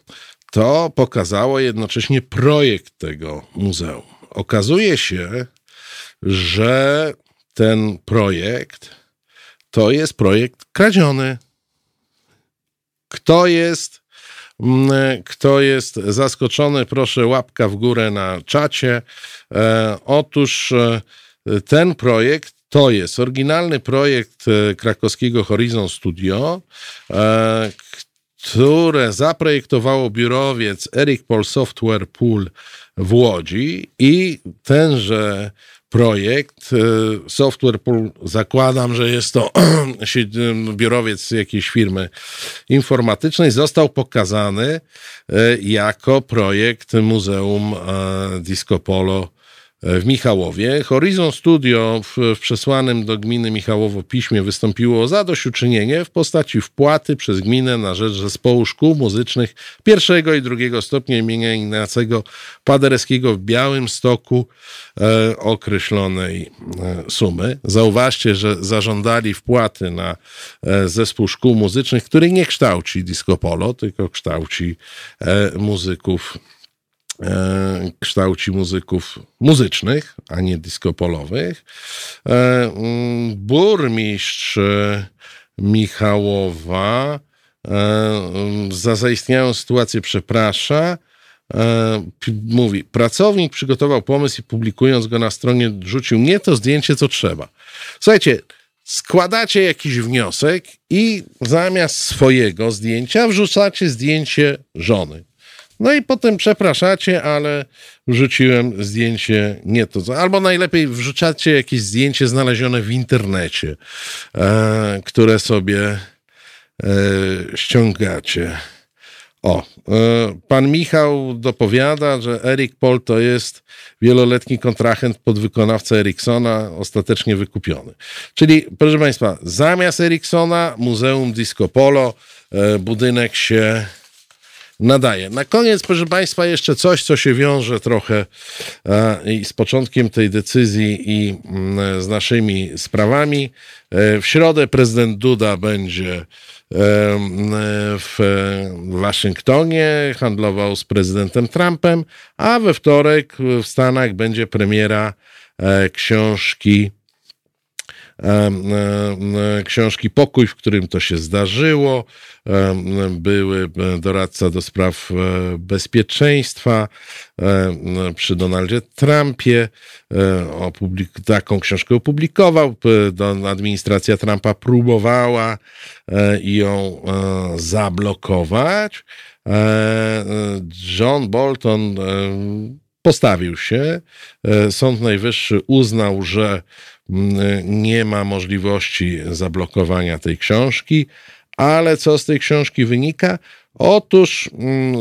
to pokazało jednocześnie projekt tego muzeum. Okazuje się, że ten projekt to jest projekt kradziony. Kto jest Kto jest zaskoczony, proszę łapka w górę na czacie. E, Otóż e, ten projekt to jest oryginalny projekt e, krakowskiego Horizon Studio, e, które zaprojektowało biurowiec Eric Paul Software Pool w Łodzi i tenże projekt, e, Software Pool, zakładam, że jest to (clears throat) si- biurowiec jakiejś firmy informatycznej, został pokazany e, jako projekt Muzeum e, Disco Polo w Michałowie. Horizon Studio w, w przesłanym do gminy Michałowo piśmie wystąpiło o zadośćuczynienie w postaci wpłaty przez gminę na rzecz zespołu szkół muzycznych pierwszego i drugiego stopnia imienia Ignacego Paderewskiego w Białym Stoku e, określonej e, sumy. Zauważcie, że zażądali wpłaty na e, zespół szkół muzycznych, który nie kształci disco polo, tylko kształci e, muzyków e, kształci muzyków muzycznych, a nie diskopolowych. E, mm, burmistrz e, Michałowa e, mm, za zaistniałą sytuację przeprasza. E, mówi, pracownik przygotował pomysł i publikując go na stronie rzucił nie to zdjęcie, co trzeba. Słuchajcie, składacie jakiś wniosek i zamiast swojego zdjęcia wrzucacie zdjęcie żony. No i potem przepraszacie, ale wrzuciłem zdjęcie nie to. Albo najlepiej wrzucacie jakieś zdjęcie znalezione w internecie, e, które sobie e, ściągacie. O, e, pan Michał dopowiada, że Eric Paul to jest wieloletni kontrahent podwykonawca Ericssona, ostatecznie wykupiony. Czyli, proszę Państwa, zamiast Ericssona Muzeum Disco Polo, e, budynek się nadaje. Na koniec, proszę Państwa, jeszcze coś, co się wiąże trochę e, i z początkiem tej decyzji i mm, z naszymi sprawami. E, w środę prezydent Duda będzie e, w Waszyngtonie, handlował z prezydentem Trumpem, a we wtorek w Stanach będzie premiera książki książki Pokój, w którym to się zdarzyło. Były e, doradca do spraw e, bezpieczeństwa przy Donaldzie Trumpie. e, opublik- Taką książkę opublikował. Administracja Trumpa próbowała ją zablokować. John Bolton postawił się. Sąd Najwyższy uznał, że nie ma możliwości zablokowania tej książki, ale co z tej książki wynika? Otóż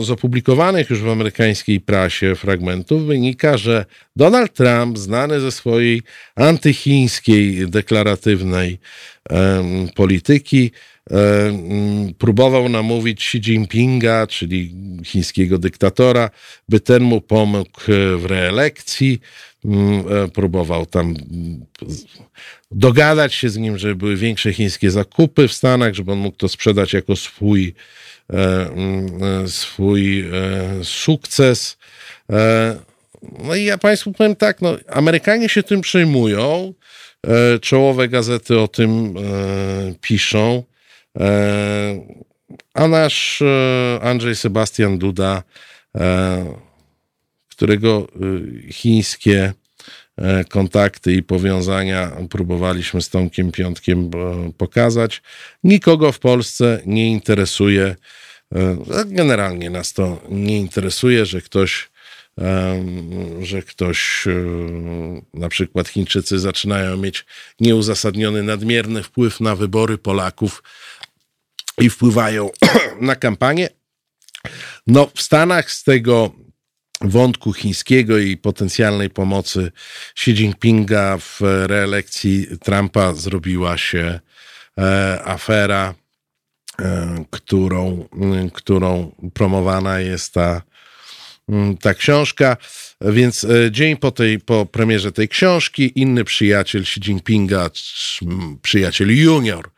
z opublikowanych już w amerykańskiej prasie fragmentów wynika, że Donald Trump, znany ze swojej antychińskiej, deklaratywnej em, polityki, próbował namówić Xi Jinpinga, czyli chińskiego dyktatora, by ten mu pomógł w reelekcji. E, próbował tam dogadać się z nim, żeby były większe chińskie zakupy w Stanach, żeby on mógł to sprzedać jako swój, e, e, swój sukces. No i ja Państwu powiem tak, no, Amerykanie się tym przejmują, czołowe gazety o tym piszą, a nasz Andrzej Sebastian Duda, którego e, chińskie e, kontakty i powiązania próbowaliśmy z Tomkiem Piątkiem e, pokazać, nikogo w Polsce nie interesuje, e, generalnie nas to nie interesuje, że ktoś że ktoś, na przykład Chińczycy zaczynają mieć nieuzasadniony, nadmierny wpływ na wybory Polaków i wpływają (clears throat) na kampanię. No, w Stanach z tego wątku chińskiego i potencjalnej pomocy Xi Jinpinga w reelekcji Trumpa zrobiła się e, afera, e, którą, którą promowana jest ta ta książka, więc e, dzień po, tej, po premierze tej książki inny przyjaciel Xi Jinpinga, c- m, przyjaciel junior,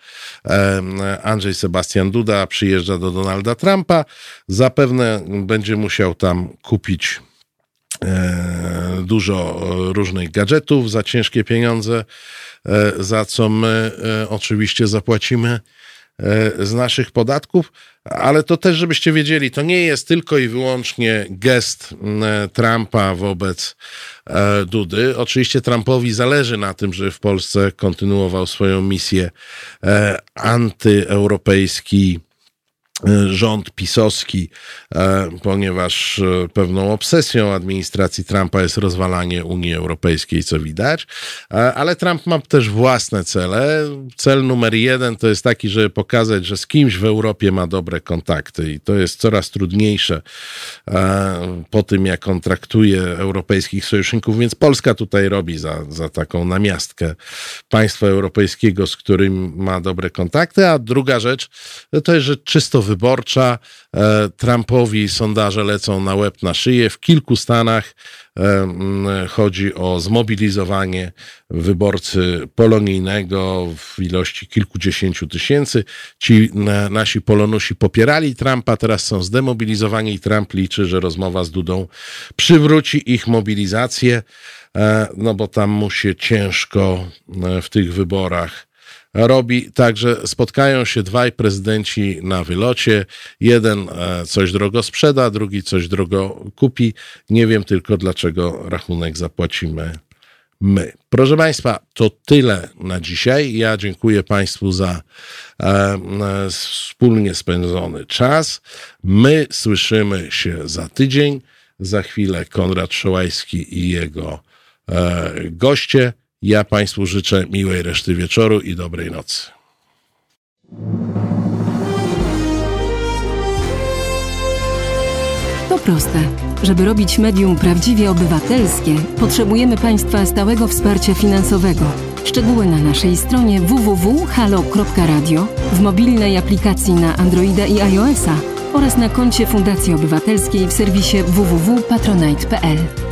Andrzej Sebastian Duda przyjeżdża do Donalda Trumpa. Zapewne będzie musiał tam kupić e, dużo e, różnych gadżetów za ciężkie pieniądze, za co my oczywiście zapłacimy z naszych podatków, ale to też, żebyście wiedzieli, to nie jest tylko i wyłącznie gest m, Trumpa wobec e, Dudy. Oczywiście Trumpowi zależy na tym, żeby w Polsce kontynuował swoją misję e, antyeuropejski e, rząd pisowski, e, ponieważ e, pewną obsesją administracji Trumpa jest rozwalanie Unii Europejskiej, co widać, E, ale Trump ma też własne cele. Cel numer jeden to jest taki, żeby pokazać, że z kimś w Europie ma dobre kontakty i to jest coraz trudniejsze e, po tym, jak on traktuje europejskich sojuszników, więc Polska tutaj robi za, za taką namiastkę państwa europejskiego, z którym ma dobre kontakty, a druga rzecz to jest rzecz czysto wyborcza. E, Trumpowi sondaże lecą na łeb, na szyję. W kilku stanach e, chodzi o zmobilizowanie wyborcy polonijnego w ilości kilkudziesięciu tysięcy. Ci na, nasi polonusi popierali Trumpa, teraz są zdemobilizowani i Trump liczy, że rozmowa z Dudą przywróci ich mobilizację, e, no bo tam mu się ciężko w tych wyborach robi. Także spotkają się dwaj prezydenci na wylocie. Jeden e, coś drogo sprzeda, drugi coś drogo kupi. Nie wiem tylko, dlaczego rachunek zapłacimy my. Proszę Państwa, to tyle na dzisiaj. Ja dziękuję Państwu za e, e, wspólnie spędzony czas. My słyszymy się za tydzień. Za chwilę Konrad Szołajski i jego goście. Ja Państwu życzę miłej reszty wieczoru i dobrej nocy. To proste. Żeby robić medium prawdziwie obywatelskie, potrzebujemy Państwa stałego wsparcia finansowego. Szczegóły na naszej stronie www.halo.radio, w mobilnej aplikacji na Androida i iOS-a oraz na koncie Fundacji Obywatelskiej w serwisie www.patronite.pl.